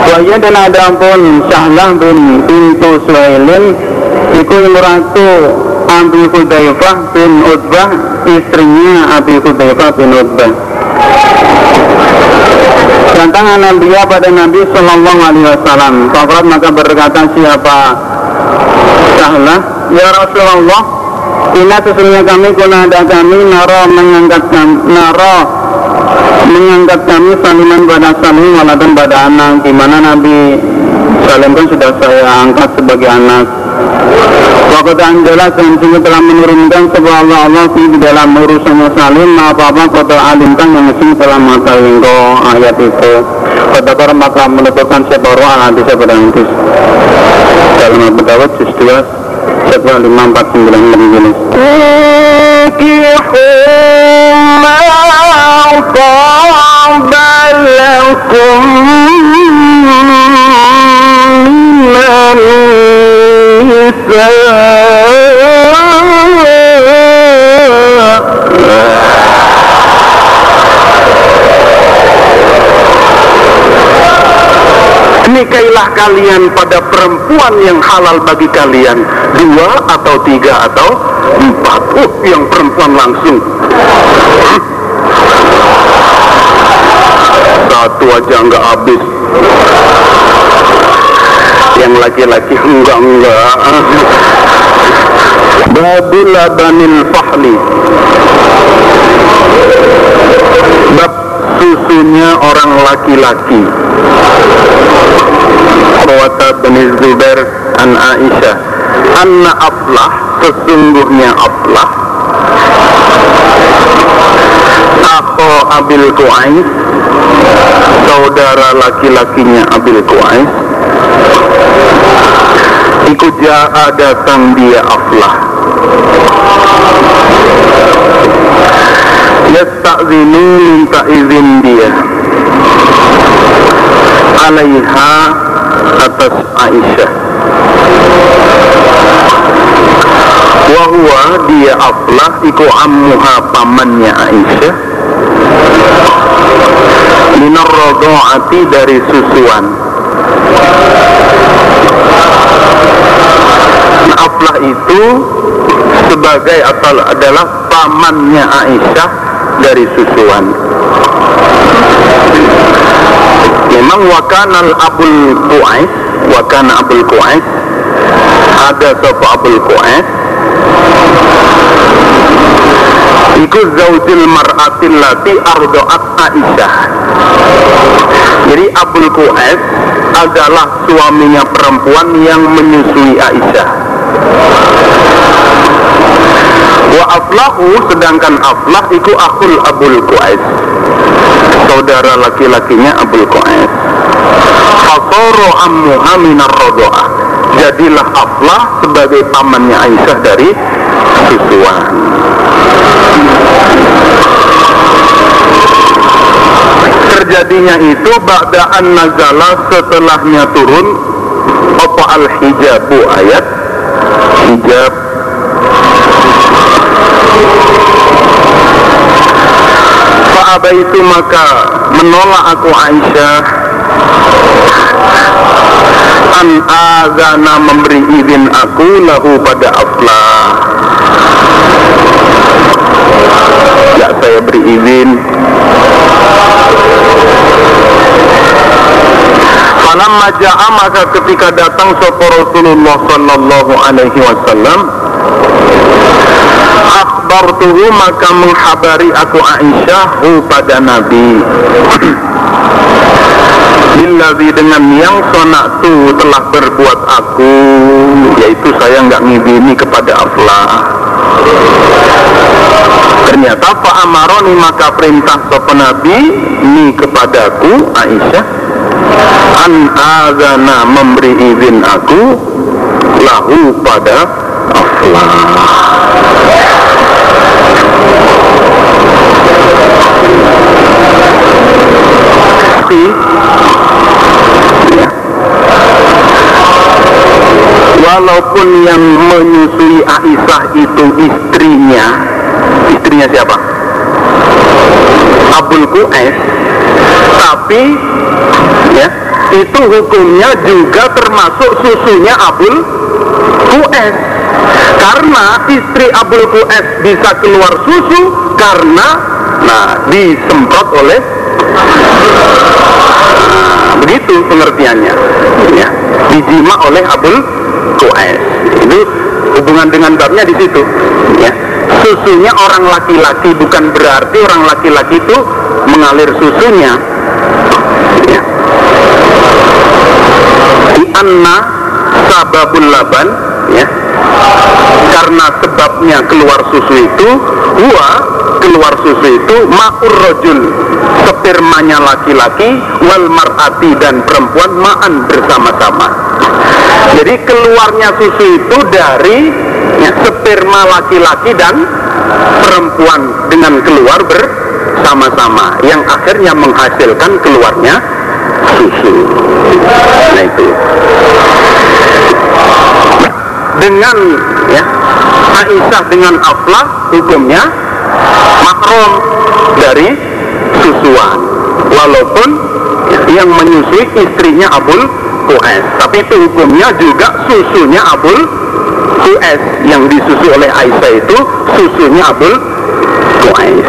Wahya dan ada pun Sahlah bin Pintu Suhailin Iku Muratu Abi Hudaifah bin Utbah Istrinya Abi Hudaifah bin Utbah. Tantangan Nabi pada Nabi Sallallahu Alaihi Wasallam. Maka berkata siapa Sahlah Ya Rasulullah Ina sesungguhnya kami kuna ada kami Naro mengangkat kami Naro mengangkat kami saliman pada salim waladan pada anak Di mana Nabi Salim kan sudah saya angkat sebagai anak. Waktu jelas dan sungguh telah menurunkan sebuah Allah Allah di dalam urusannya salim apa-apa kota alimkan yang telah mengetahui ayat itu. Kata maka menutupkan sebuah roh nanti sebuah hadis dalam Abu Dawud juz 2 Al-Baqarah 549 kalian pada perempuan yang halal bagi kalian. Dua atau tiga atau empat. Uh, yang perempuan langsung. Satu aja nggak habis. Yang laki-laki enggak-enggak Babul labanil fahli. Bab susunya orang laki-laki Rawata bin Zubair an Aisyah. Anna aflah sesungguhnya aflah Akho Abil Qais Saudara laki-lakinya Abil Qais Ikut ja'a datang dia aflah Yasta'zinu minta izin dia. Alaiha atas Aisyah. Wahwa dia aflah iku ammuha pamannya Aisyah. Minar rodo'ati dari susuan. Aflah itu sebagai atau adalah pamannya Aisyah dari susuan. Memang wakanal abul Qais, wakana abul Qais, ada sapa abul Qais, Iku zaujil mar'atil lati ardo'at Aisyah. Jadi Abul Qais adalah suaminya perempuan yang menyusui Aisyah. Wa aflahu sedangkan aflah itu akul Abul Qais Saudara laki-lakinya Abul Qais Fasoro ammuha minar rodo'ah Jadilah aflah sebagai pamannya Aisyah dari susuan Terjadinya itu Ba'da'an nazala setelahnya turun. Apa al-hijabu ayat? Hijab Fa'aba itu maka menolak aku Aisyah. An azana memberi izin aku lahu pada aflah tidak saya beri izin. Falam maja'a maka ketika datang sopo Rasulullah sallallahu alaihi wasallam akhbartuhu maka menghabari aku Aisyah pada Nabi. Billadhi dengan yang sonatu telah berbuat aku Yaitu saya nggak ngibini kepada Allah. Ternyata Pak Amaroni maka perintah sopan Nabi Ini kepadaku Aisyah An azana memberi izin aku Lahu pada Allah Tapi walaupun yang menyusui Aisyah itu istrinya istrinya siapa? Abul Qais tapi ya itu hukumnya juga termasuk susunya Abul Qais karena istri Abul Qais bisa keluar susu karena nah disemprot oleh nah, begitu pengertiannya. Ya dijima oleh Abul Qais. Itu hubungan dengan babnya di situ. Ya susunya orang laki-laki bukan berarti orang laki-laki itu mengalir susunya. Ya. di anna sababul laban ya karena sebabnya keluar susu itu huwa keluar susu itu ma'ur rojul spermanya laki-laki wal mar'ati dan perempuan ma'an bersama-sama. Jadi keluarnya susu itu dari ya, sperma laki-laki dan perempuan dengan keluar bersama-sama. Yang akhirnya menghasilkan keluarnya susu. Nah itu dengan ya Aisyah dengan Aflah hukumnya makrom dari susuan walaupun yang menyusui istrinya Abul Qais tapi itu hukumnya juga susunya Abul Qais yang disusui oleh Aisyah itu susunya Abul Qais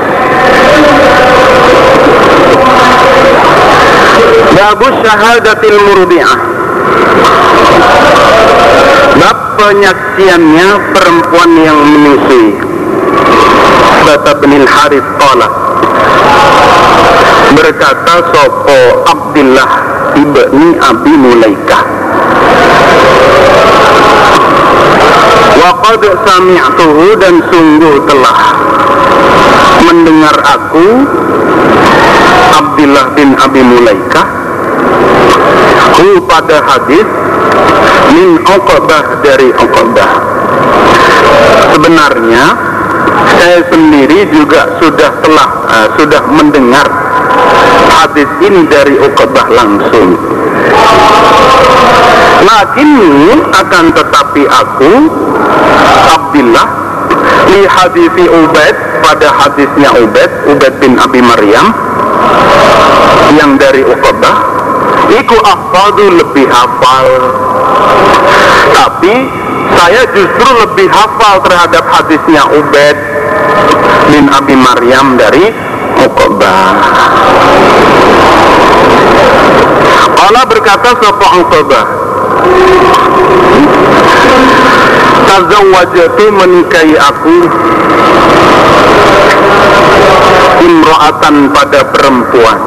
Babu syahadatil murdi'ah penyaksiannya perempuan yang menyusui. Bata binil Harith Qala Berkata Sopo Abdullah ibni Abi Mulaikah. Waqad sami'tuhu dan sungguh telah mendengar aku Abdullah bin Abi Mulaikah. Hu pada hadis min Uqbah dari Uqbah. Sebenarnya saya sendiri juga sudah telah uh, sudah mendengar hadis ini dari Uqbah langsung. Lakini akan tetapi aku Abdullah li hadisi Ubaid pada hadisnya Ubaid Ubaid bin Abi Maryam yang dari Uqbah iku afadu lebih hafal. Tapi saya justru lebih hafal terhadap hadisnya Ubaid bin Abi Maryam dari Uqbah. Allah berkata Sopo Uqbah? Tazawwajatu menikahi aku. Imro'atan pada perempuan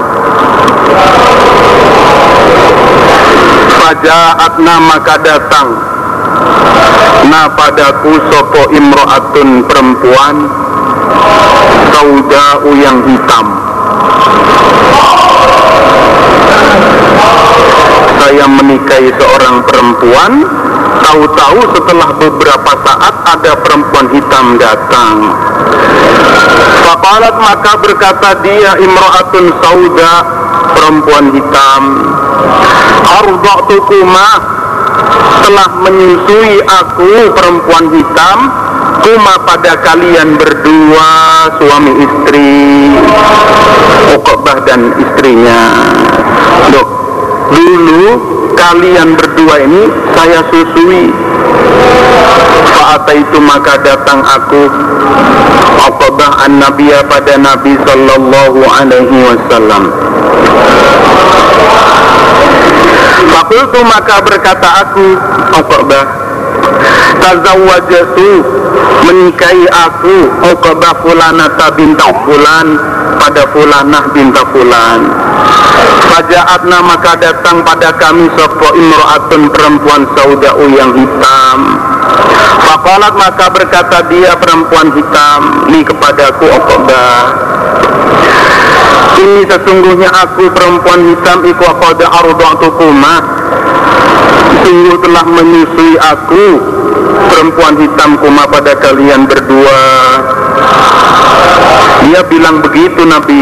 Fajaatna maka datang. Na padaku sopo imro'atun perempuan Saudau yang hitam. Saya menikahi seorang perempuan. Tahu-tahu setelah beberapa saat ada perempuan hitam datang. Fakalat maka berkata dia imro'atun sauda perempuan hitam. Arda'tukuma telah menyusui aku perempuan hitam. Kuma pada kalian berdua suami istri. Uqbah dan istrinya dulu kalian berdua ini saya susui. Fa'ata itu maka datang aku. Uqbah an Nabiya pada Nabi Sallallahu Alaihi Wasallam. Fakultu maka berkata aku Uqbah Tazawwajatu menikahi aku Uqbah fulanata bintang fulan pada fulanah binta fulan. Fajaatna maka datang pada kami Sopo imro'atun perempuan saudau yang hitam. Fakolat maka berkata dia perempuan hitam Ini kepadaku Uqbah ini sesungguhnya aku perempuan hitam iku qad arda'tukuma sungguh telah menyusui aku. Perempuan hitam kuma pada kalian berdua. Dia bilang begitu Nabi.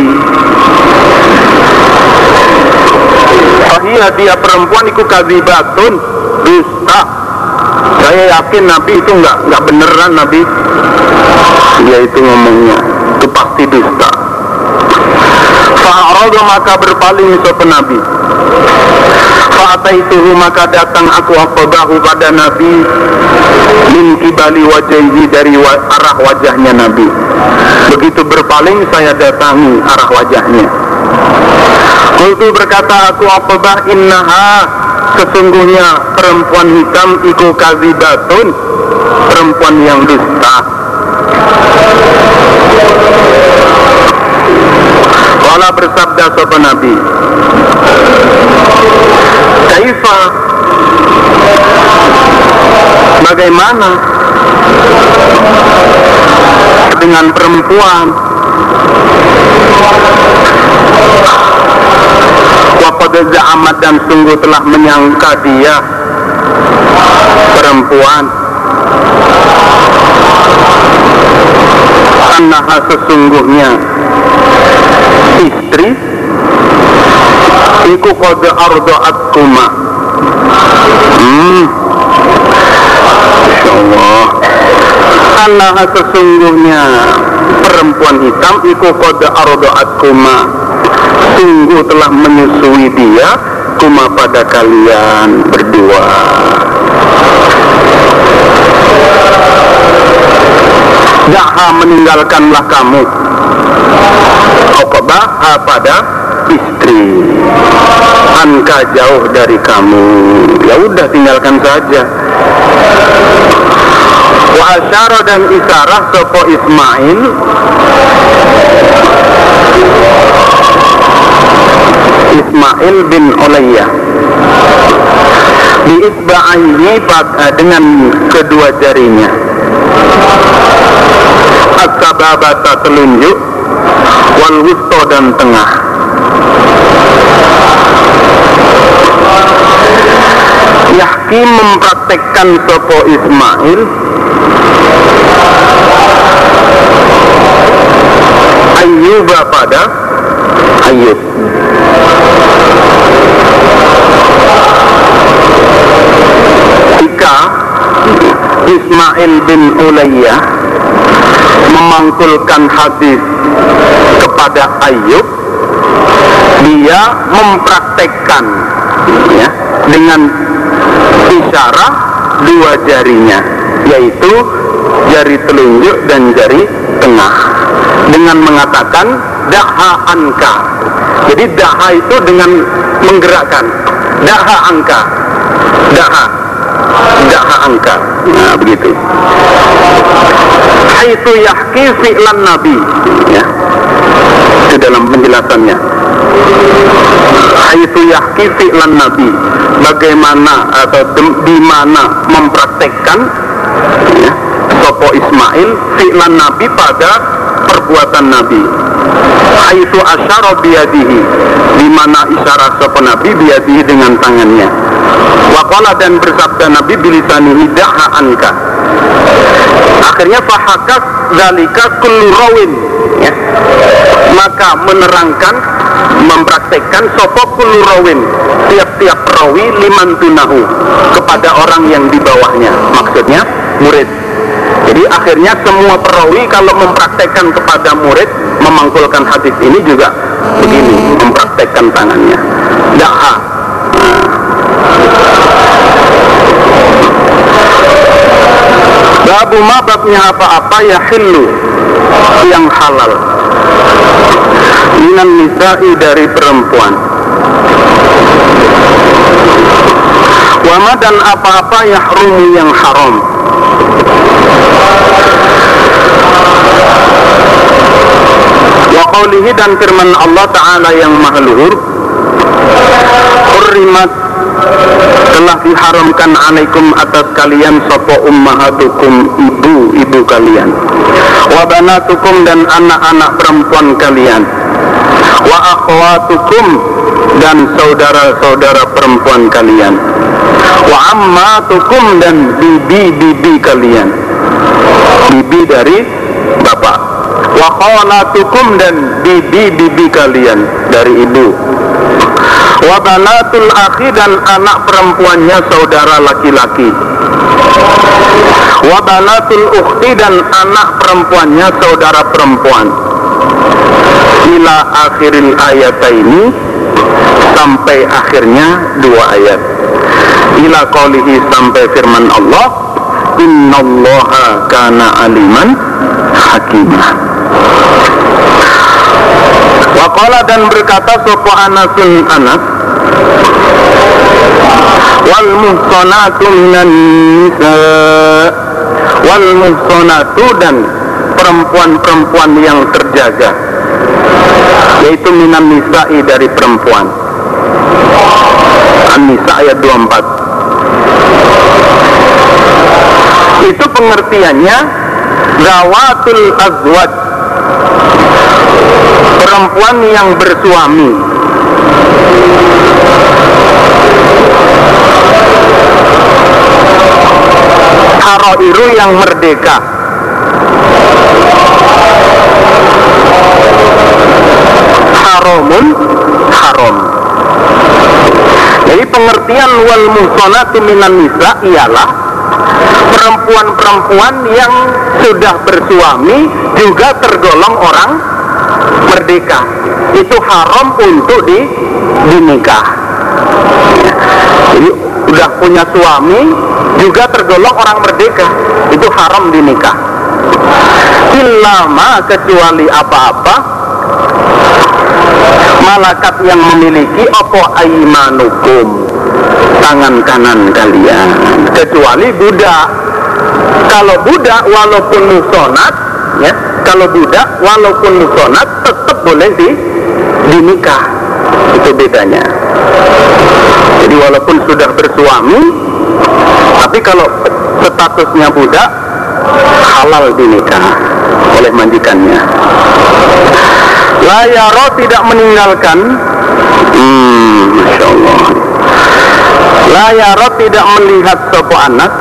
Iya dia perempuan itu kazibatun dusta. Saya yakin Nabi itu nggak nggak beneran Nabi. Dia itu ngomongnya itu pasti dusta. Fa'arada maka berpaling sopan Nabi Fa'ataituhu maka datang aku akodahu pada Nabi. Min kibali wajahnya dari wa arah wajahnya Nabi. Begitu berpaling saya datangi arah wajahnya. Kultu berkata aku akodah innaha Sesungguhnya perempuan hitam iku kazibatun Perempuan yang dusta Kala bersabda sopan Nabi. Kaifa? Bagaimana? Dengan perempuan. Waqad za'amat dan sungguh telah menyangka dia Perempuan Annaha sesungguhnya istri iku qad arda'atkuma hmm. Insyaallah. Annaha sesungguhnya perempuan hitam iku qad arda'atkuma sungguh telah menyusui dia kuma pada kalian berdua Da'ha meninggalkanlah kamu. Uqbah pada istri? Anka jauh dari kamu? Ya udah tinggalkan saja. Wa asyara dan isarah Sopo Ismail. Ismail bin Ulayya Diisba'aihi dengan kedua jarinya As-sababata telunjuk Wal wusto dan tengah. Yahki mempraktekkan Sopo Ismail? Ayyuba pada? Ayyub. Jika Ismail bin Ulayyah memangkulkan hadis kepada Ayub dia mempraktekkan ya, dengan isyarat dua jarinya yaitu jari telunjuk dan jari tengah dengan mengatakan daha anka. Jadi daha itu dengan menggerakkan daha angka daha daha angka nah begitu. Itu yahki fi'lan nabi. Ya. Itu dalam penjelasannya. Itu yahki fi'lan nabi. Bagaimana atau di mana mempraktekkan ya, Sopo Ismail fi'lan nabi pada perbuatan nabi. Itu asyara biyadihi. Di mana isyarat Sopo nabi biyadihi dengan tangannya Wakola dan bersabda Nabi bilisanihi daha anka. Akhirnya fahakas zalika kullu rawin. Ya. maka menerangkan mempraktekkan sopo kullu rawin. Tiap-tiap rawi liman tunahu kepada orang yang di bawahnya. Maksudnya murid. Jadi akhirnya semua perawi kalau mempraktekkan kepada murid memangkulkan hadis ini juga begini Babu ma babnya apa-apa ya hilu yang halal. Minan nisa'i dari perempuan. Wama dan apa-apa yahrumu yang haram. Wa dan firman Allah Ta'ala yang maha luhur Hurrimat telah diharamkan alaikum atas kalian sopo ummahatukum ibu-ibu kalian. Wa banatukum dan anak-anak perempuan kalian. Wa akhwatukum dan saudara-saudara perempuan kalian. Wa ammatukum dan bibi-bibi kalian. Bibi dari bapak. Wa khalatukum dan bibi-bibi kalian dari ibu wa akhi dan anak perempuannya saudara laki-laki. Wa banatul ukhti dan anak perempuannya saudara perempuan. Ila akhiril ayat ini sampai akhirnya dua ayat. Ila qawlihi sampai firman Allah innallaha kana aliman hakimah Waqala dan berkata sopo anasun anas Wal muhsanatu minan nisa Wal muhsanatu dan perempuan-perempuan yang terjaga Yaitu minan nisa'i dari perempuan. An-Nisa ayat 24 Itu pengertiannya Zawatul azwad perempuan yang bersuami. Haroiru yang merdeka. Haromun haram Jadi pengertian wal muhsanatu minan nisa ialah perempuan-perempuan yang sudah bersuami juga tergolong orang merdeka. Itu haram untuk di dinikah. Jadi udah punya suami juga tergolong orang merdeka. Itu haram dinikah. Ilama kecuali apa-apa. Malakat yang memiliki opo aimanukum tangan kanan kalian. Kecuali budak kalau budak walaupun musonat ya kalau budak walaupun musonat tetap boleh di dinikah. Itu bedanya. Jadi walaupun sudah bersuami tapi kalau statusnya budak halal dinikah oleh majikannya layaro tidak meninggalkan. Hmm, Masya Allah layaro tidak melihat sopo anak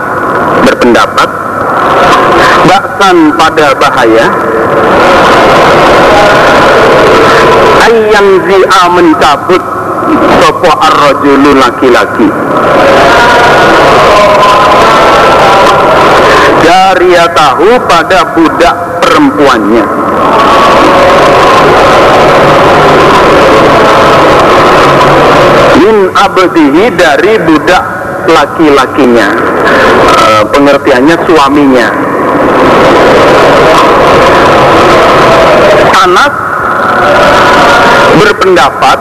berpendapat baksan pada bahaya. Ayyan zi'a mencabut sopo ar-rajulu laki-laki. Tahu pada budak perempuannya min abdihi dari budak laki-lakinya. E, pengertiannya suaminya. Anas berpendapat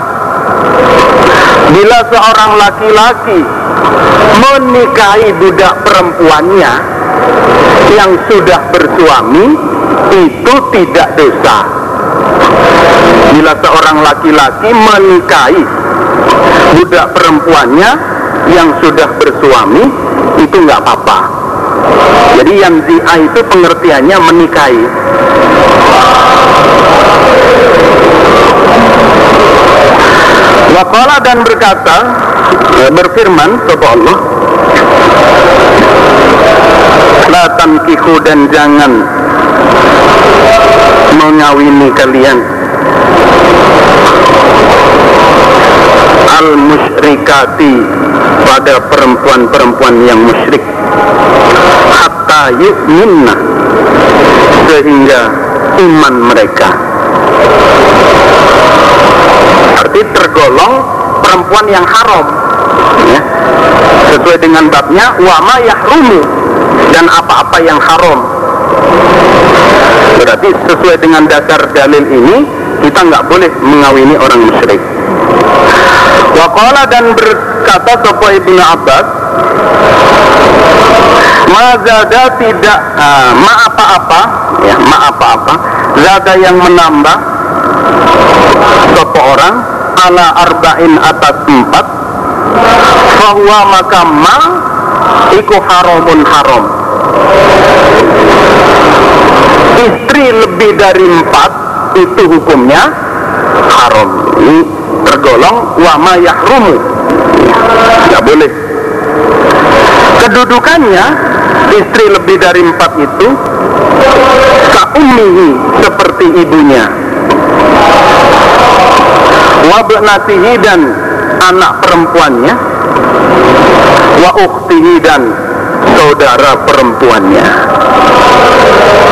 bila seorang laki-laki menikahi budak perempuannya yang sudah bersuami itu tidak dosa. Bila seorang laki-laki menikahi budak perempuannya yang sudah bersuami itu nggak apa-apa. Jadi yang zia itu pengertiannya menikahi. Wakala dan berkata eh, berfirman kepada Allah La tankihu dan jangan mengawini kalian al musyrikati pada perempuan-perempuan yang musyrik. Hatta yu'minna sehingga iman mereka. Arti tergolong perempuan yang haram ya. sesuai dengan babnya wama yahrumu dan apa-apa yang haram. Berarti sesuai dengan dasar dalil ini kita nggak boleh mengawini orang musyrik Waqala dan berkata Sopo Ibnu Abbas Mazada tidak uh, ma apa-apa ya ma apa-apa zada yang menambah Sopo orang ala arba'in atas empat bahwa maka ma iku haramun haram istri lebih dari empat itu hukumnya haram. Ini tergolong wama yahrumu. Tidak boleh. Kedudukannya istri lebih dari empat itu kaumihi seperti ibunya. Wabnatihi dan anak perempuannya wa ukhtihi dan saudara perempuannya.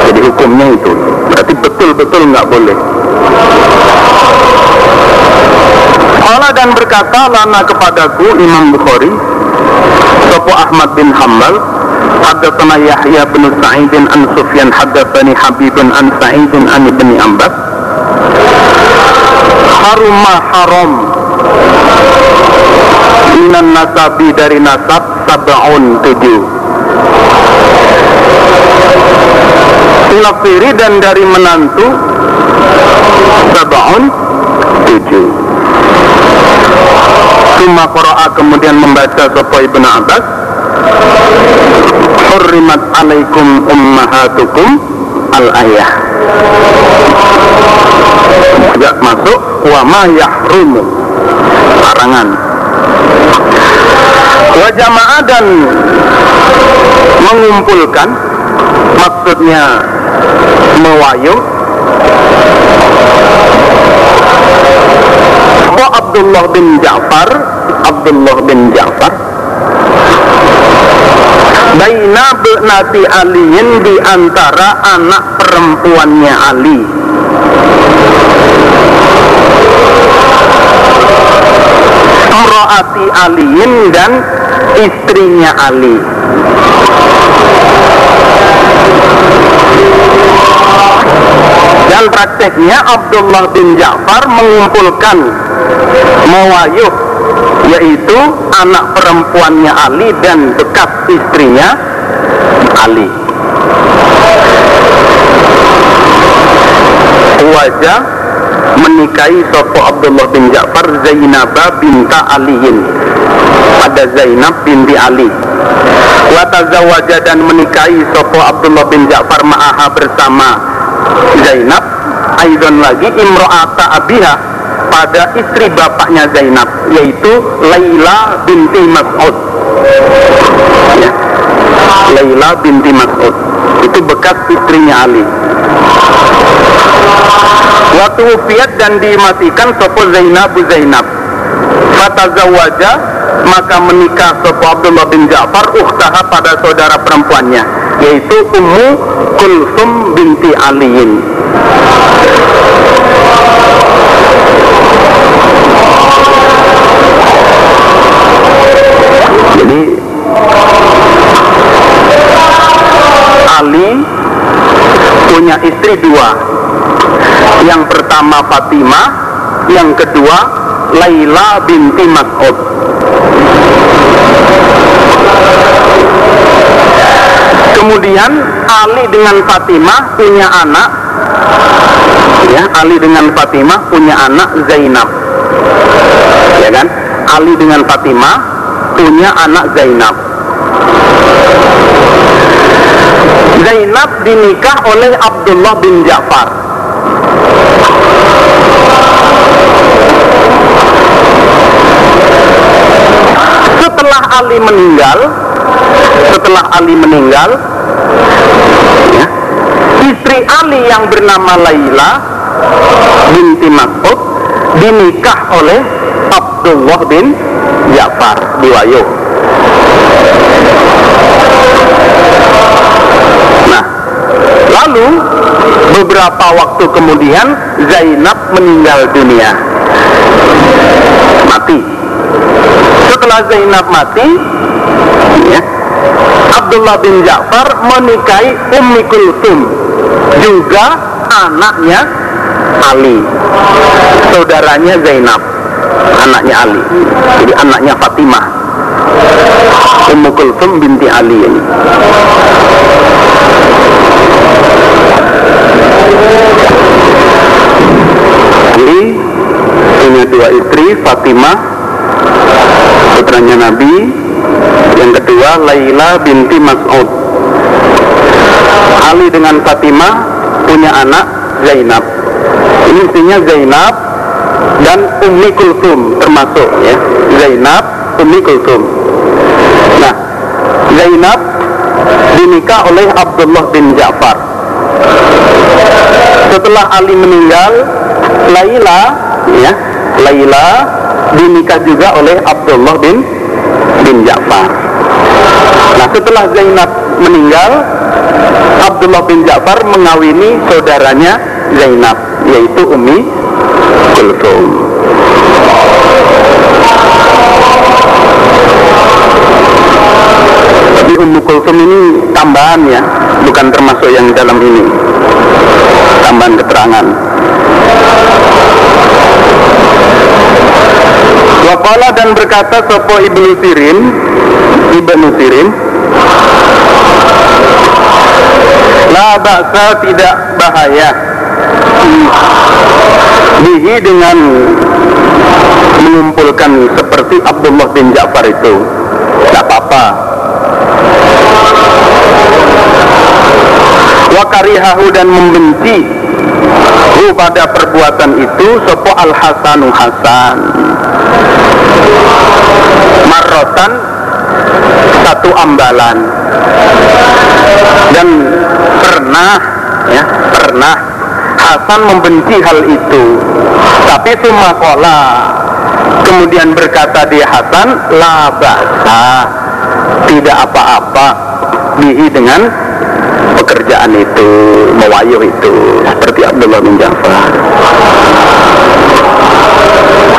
Jadi hukumnya itu berarti betul-betul nggak boleh. Allah dan berkata lana kepadaku Imam Bukhari Sopo Ahmad bin Hambal Haddatsana Yahya bin Sa'id an Sufyan haddatsani Habib an Sa'id an Ibni Abbas Haruma haram. Minan nasabi dari nasab Sab'un tujuh Nafiri dan dari menantu Sab'un tujuh. Suma qara'a kemudian membaca Sopo Ibn Abbas Hurrimat alaikum ummahatukum al-ayah Tidak masuk Wa ma yahrumu? Larangan Wa jamaah dan Mengumpulkan Maksudnya Mewayung Wa Abdullah bin Ja'far Abdullah bin Ja'far. Baina benati Aliin di antara anak perempuannya Ali. Mro'ati Aliin dan istrinya Ali dan prakteknya Abdullah bin Ja'far mengumpulkan mewayuh yaitu anak perempuannya Ali dan bekas istrinya Ali. Wajah menikahi Sopo Abdullah bin Ja'far Zainaba binta Aliin. Pada Zainab binti Ali. Watazawaja dan menikahi Sopo Abdullah bin Ja'far ma'aha bersama Zainab Aidon lagi Imro'ata Abiha pada istri bapaknya Zainab yaitu Laila binti Mas'ud. Ya. Laila binti Mas'ud. Itu bekas istrinya Ali. Waktu ufiat dan dimatikan sopo Zainab Zainab. Fatazawaja maka menikah sopo Abdullah bin Ja'far ukhtaha pada saudara perempuannya yaitu Ummu Kulsum binti Aliin jadi Ali punya istri dua. Yang pertama Fatimah yang kedua Laila binti Mas'ud kemudian Ali dengan Fatimah punya anak. Ya Ali dengan Fatimah punya anak Zainab. Ya kan? Ali dengan Fatimah punya anak Zainab. Zainab dinikah oleh Abdullah bin Ja'far. Setelah Ali meninggal setelah Ali meninggal istri Ali yang bernama Laila binti Mas'ud dinikah oleh Abdullah bin Ja'far di Wayo Lalu beberapa waktu kemudian Zainab meninggal dunia. Mati. Setelah Zainab mati, ya, Abdullah bin Ja'far menikahi Ummi Kulthum juga anaknya Ali. Saudaranya Zainab anaknya Ali. Jadi anaknya Fatimah. Ummu Kulthum binti Ali ini. Ali punya dua istri Fatimah putranya Nabi yang kedua Laila binti Mas'ud. Ali dengan Fatimah punya anak Zainab. Ini istrinya Zainab dan Ummi Kulthum termasuk ya. Zainab Ummi Kulthum nah Zainab dinikah oleh Abdullah bin Ja'far. Setelah Ali meninggal Laila ya Laila dinikah juga oleh Abdullah bin bin Ja'far. Nah setelah Zainab meninggal Abdullah bin Ja'far mengawini saudaranya Zainab yaitu Umi Kulthum. Tapi Ummu Kulthum ini tambahan ya bukan termasuk yang dalam ini. Tambahan keterangan Waqala dan berkata Sopo Ibnu Sirin? Ibnu Sirin. La baksa tidak bahaya. Bihi dengan mengumpulkan seperti Abdullah bin Ja'far itu. Tidak apa-apa. Wakarihahu dan membenci Hu pada perbuatan itu Sopo al-Hasanu Hasan. Marrotan Satu ambalan. Dan pernah ya pernah Hasan membenci hal itu. Tapi sumakola kemudian berkata dia Hasan la ba'sa tidak apa-apa. Bihi dengan pekerjaan itu mewayuh itu seperti Abdullah bin Ja'far.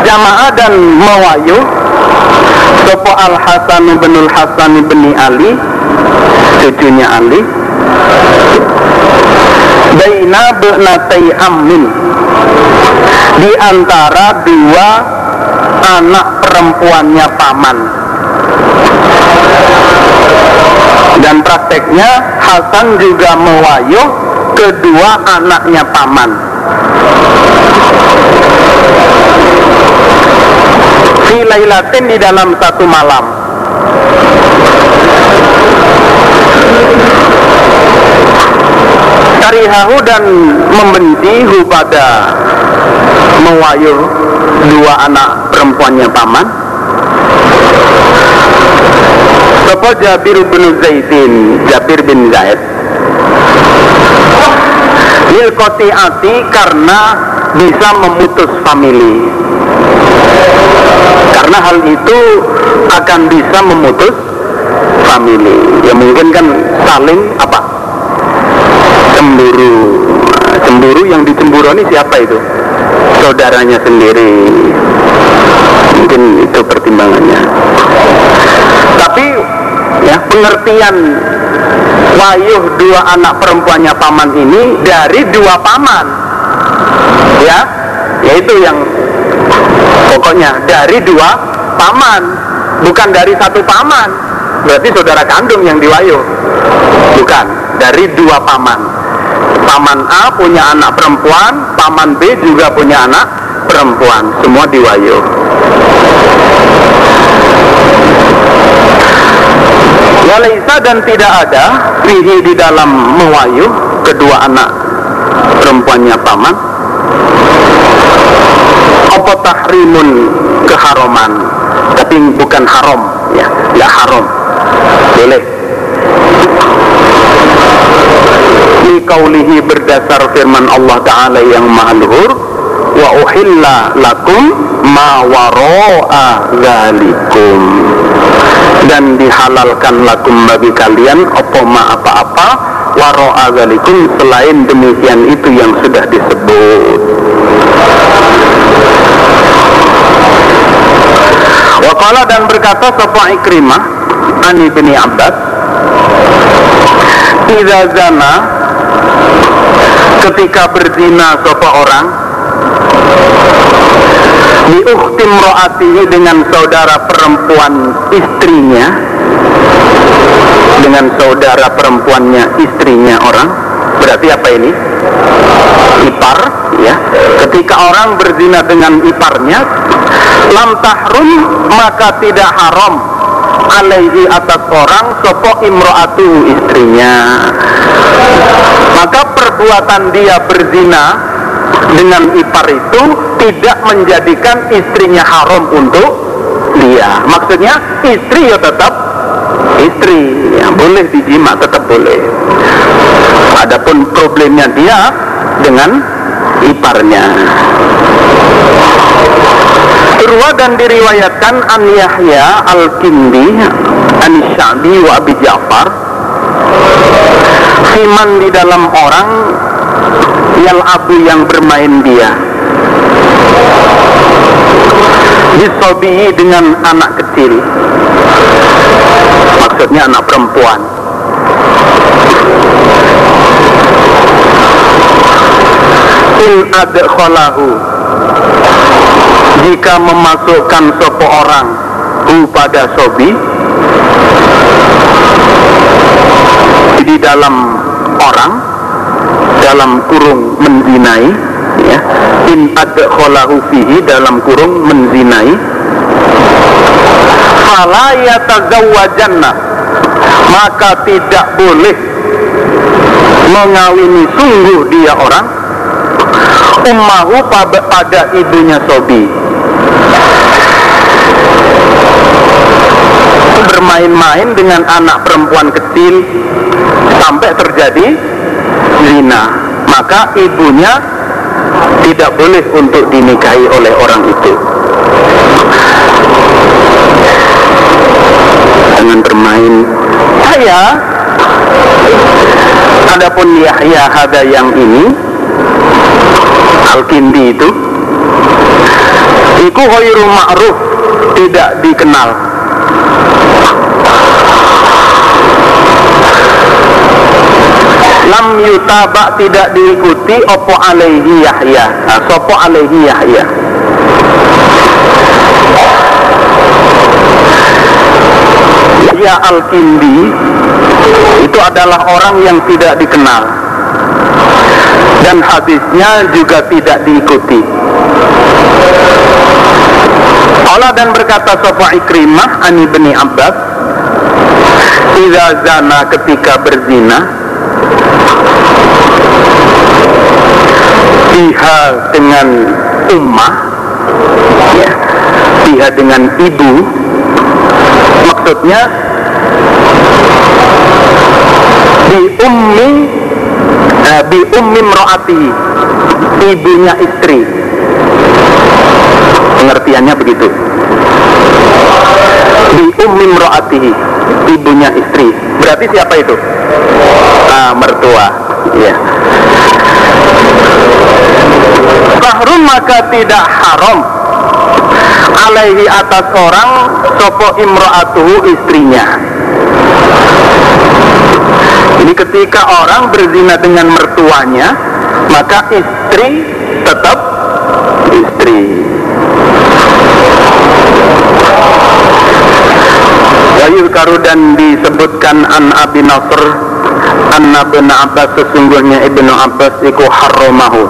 Jamaah dan mewayuh Sopo Al Hasan bin Al Hasan bin Ali cucunya Ali. Baina b'natai ammin Di antara dua anak perempuannya paman Dan prakteknya Hasan juga mewayuh kedua anaknya paman. Filailatin di dalam satu malam. Karihahu dan membenci pada mewayuh dua anak perempuannya paman Sopo Jabir bin Zaidin Jabir bin Zaid. Lil ati karena bisa memutus famili. Karena hal itu akan bisa memutus famili. Ya mungkin kan saling apa? Cemburu. Cemburu yang dicemburoni siapa itu? Saudaranya sendiri. Mungkin itu pertimbangannya ya pengertian wayuh dua anak perempuannya paman ini dari dua paman. Ya yaitu yang pokoknya dari dua paman bukan dari satu paman. Berarti saudara kandung yang diwayuh. Bukan dari dua paman. Paman A punya anak perempuan paman B juga punya anak perempuan. Semua diwayuh Walaisa dan tidak ada fihi di dalam mewayuh kedua anak perempuannya paman. Apa tahrimun keharuman tapi bukan haram ya nggak haram. Boleh. Di kaulihi berdasar firman Allah Ta'ala yang maha luhur wa uhilla lakum ma waro'a zalikum dan dihalalkan lakum bagi kalian apa ma apa-apa waro'a zalikum selain demikian itu yang sudah disebut. Wakala dan berkata Sofa Ikrimah Ani bin Abbas Iza zana Ketika berzina Sofa orang Di ukhtim ro'atihi dengan saudara perempuan istrinya Dengan saudara perempuannya istrinya orang. Berarti apa ini? Ipar ya. Ketika orang berzina dengan iparnya lam tahrum maka tidak haram. Alaihi atas orang sopo imro'atu istrinya. Maka perbuatan dia berzina dengan ipar itu tidak menjadikan istrinya haram untuk dia. Maksudnya istri ya tetap istri. Yang boleh dijima tetap boleh. Adapun problemnya dia dengan iparnya. Urwa dan diriwayatkan an Yahya al-Kindi an Syabi wa Abi Ja'far. Siman di dalam orang abu yang bermain dia. Disobihi dengan anak kecil. Maksudnya anak perempuan. In adkhalahu. Jika memasukkan sopo orang hu pada sobi di dalam orang dalam kurung menzinai ya. In adkhalahu fihi dalam kurung menzinai. Fala yatazawwajanna. Maka tidak boleh mengawini sungguh dia orang. Ummahu pada ibunya Sobi. Bermain-main dengan anak perempuan kecil. Sampai terjadi zina maka ibunya tidak boleh untuk dinikahi oleh orang itu. Dengan bermain. Saya adapun Yahya Hada yang ini Al-Kindi itu Iku khairu ma'ruf Tidak dikenal Lam yutaba tidak diikuti Opo alaihi Yahya. Sopo alaihi Yahya. Yahya Al-Kindi Itu adalah orang yang tidak dikenal. Dan hadisnya juga tidak diikuti. Allah dan berkata Sofa Ikrimah Ani bin Abbas Iza zana ketika berzina Biha dengan ummah ya, Biha dengan ibu. Maksudnya Di ummi Bi ummi mro'ati Ibunya istri. Pengertiannya begitu di ummi mro'atihi ibunya istri. Berarti siapa itu? Ah, mertua. Ya Bahrum maka tidak haram. Alaihi atas orang sopo imro'atuhu istrinya. Ini ketika orang berzina dengan mertuanya maka istri tetap istri Wayuzkaru dan disebutkan an Abi Nasr an bin Abbas sesungguhnya Ibnu Abbas iku haramahu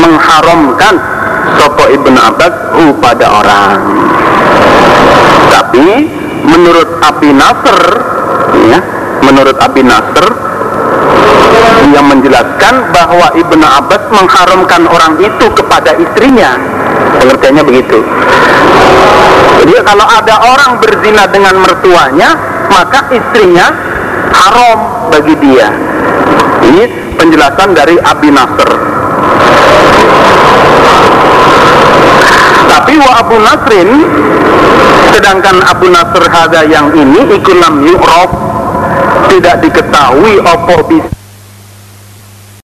mengharamkan sopo Ibnu Abbas hu pada orang. Tapi menurut Abi Nasr ya menurut Abi Nasr yang menjelaskan bahwa Ibnu Abbas mengharamkan orang itu kepada istrinya pengertiannya begitu. Jadi kalau ada orang berzina dengan mertuanya maka istrinya haram bagi dia. Ini penjelasan dari Abi Nasr. Tapi wa Abu Nasrin sedangkan Abu Nasr hada yang ini ikulam yu'raf tidak diketahui opo bisa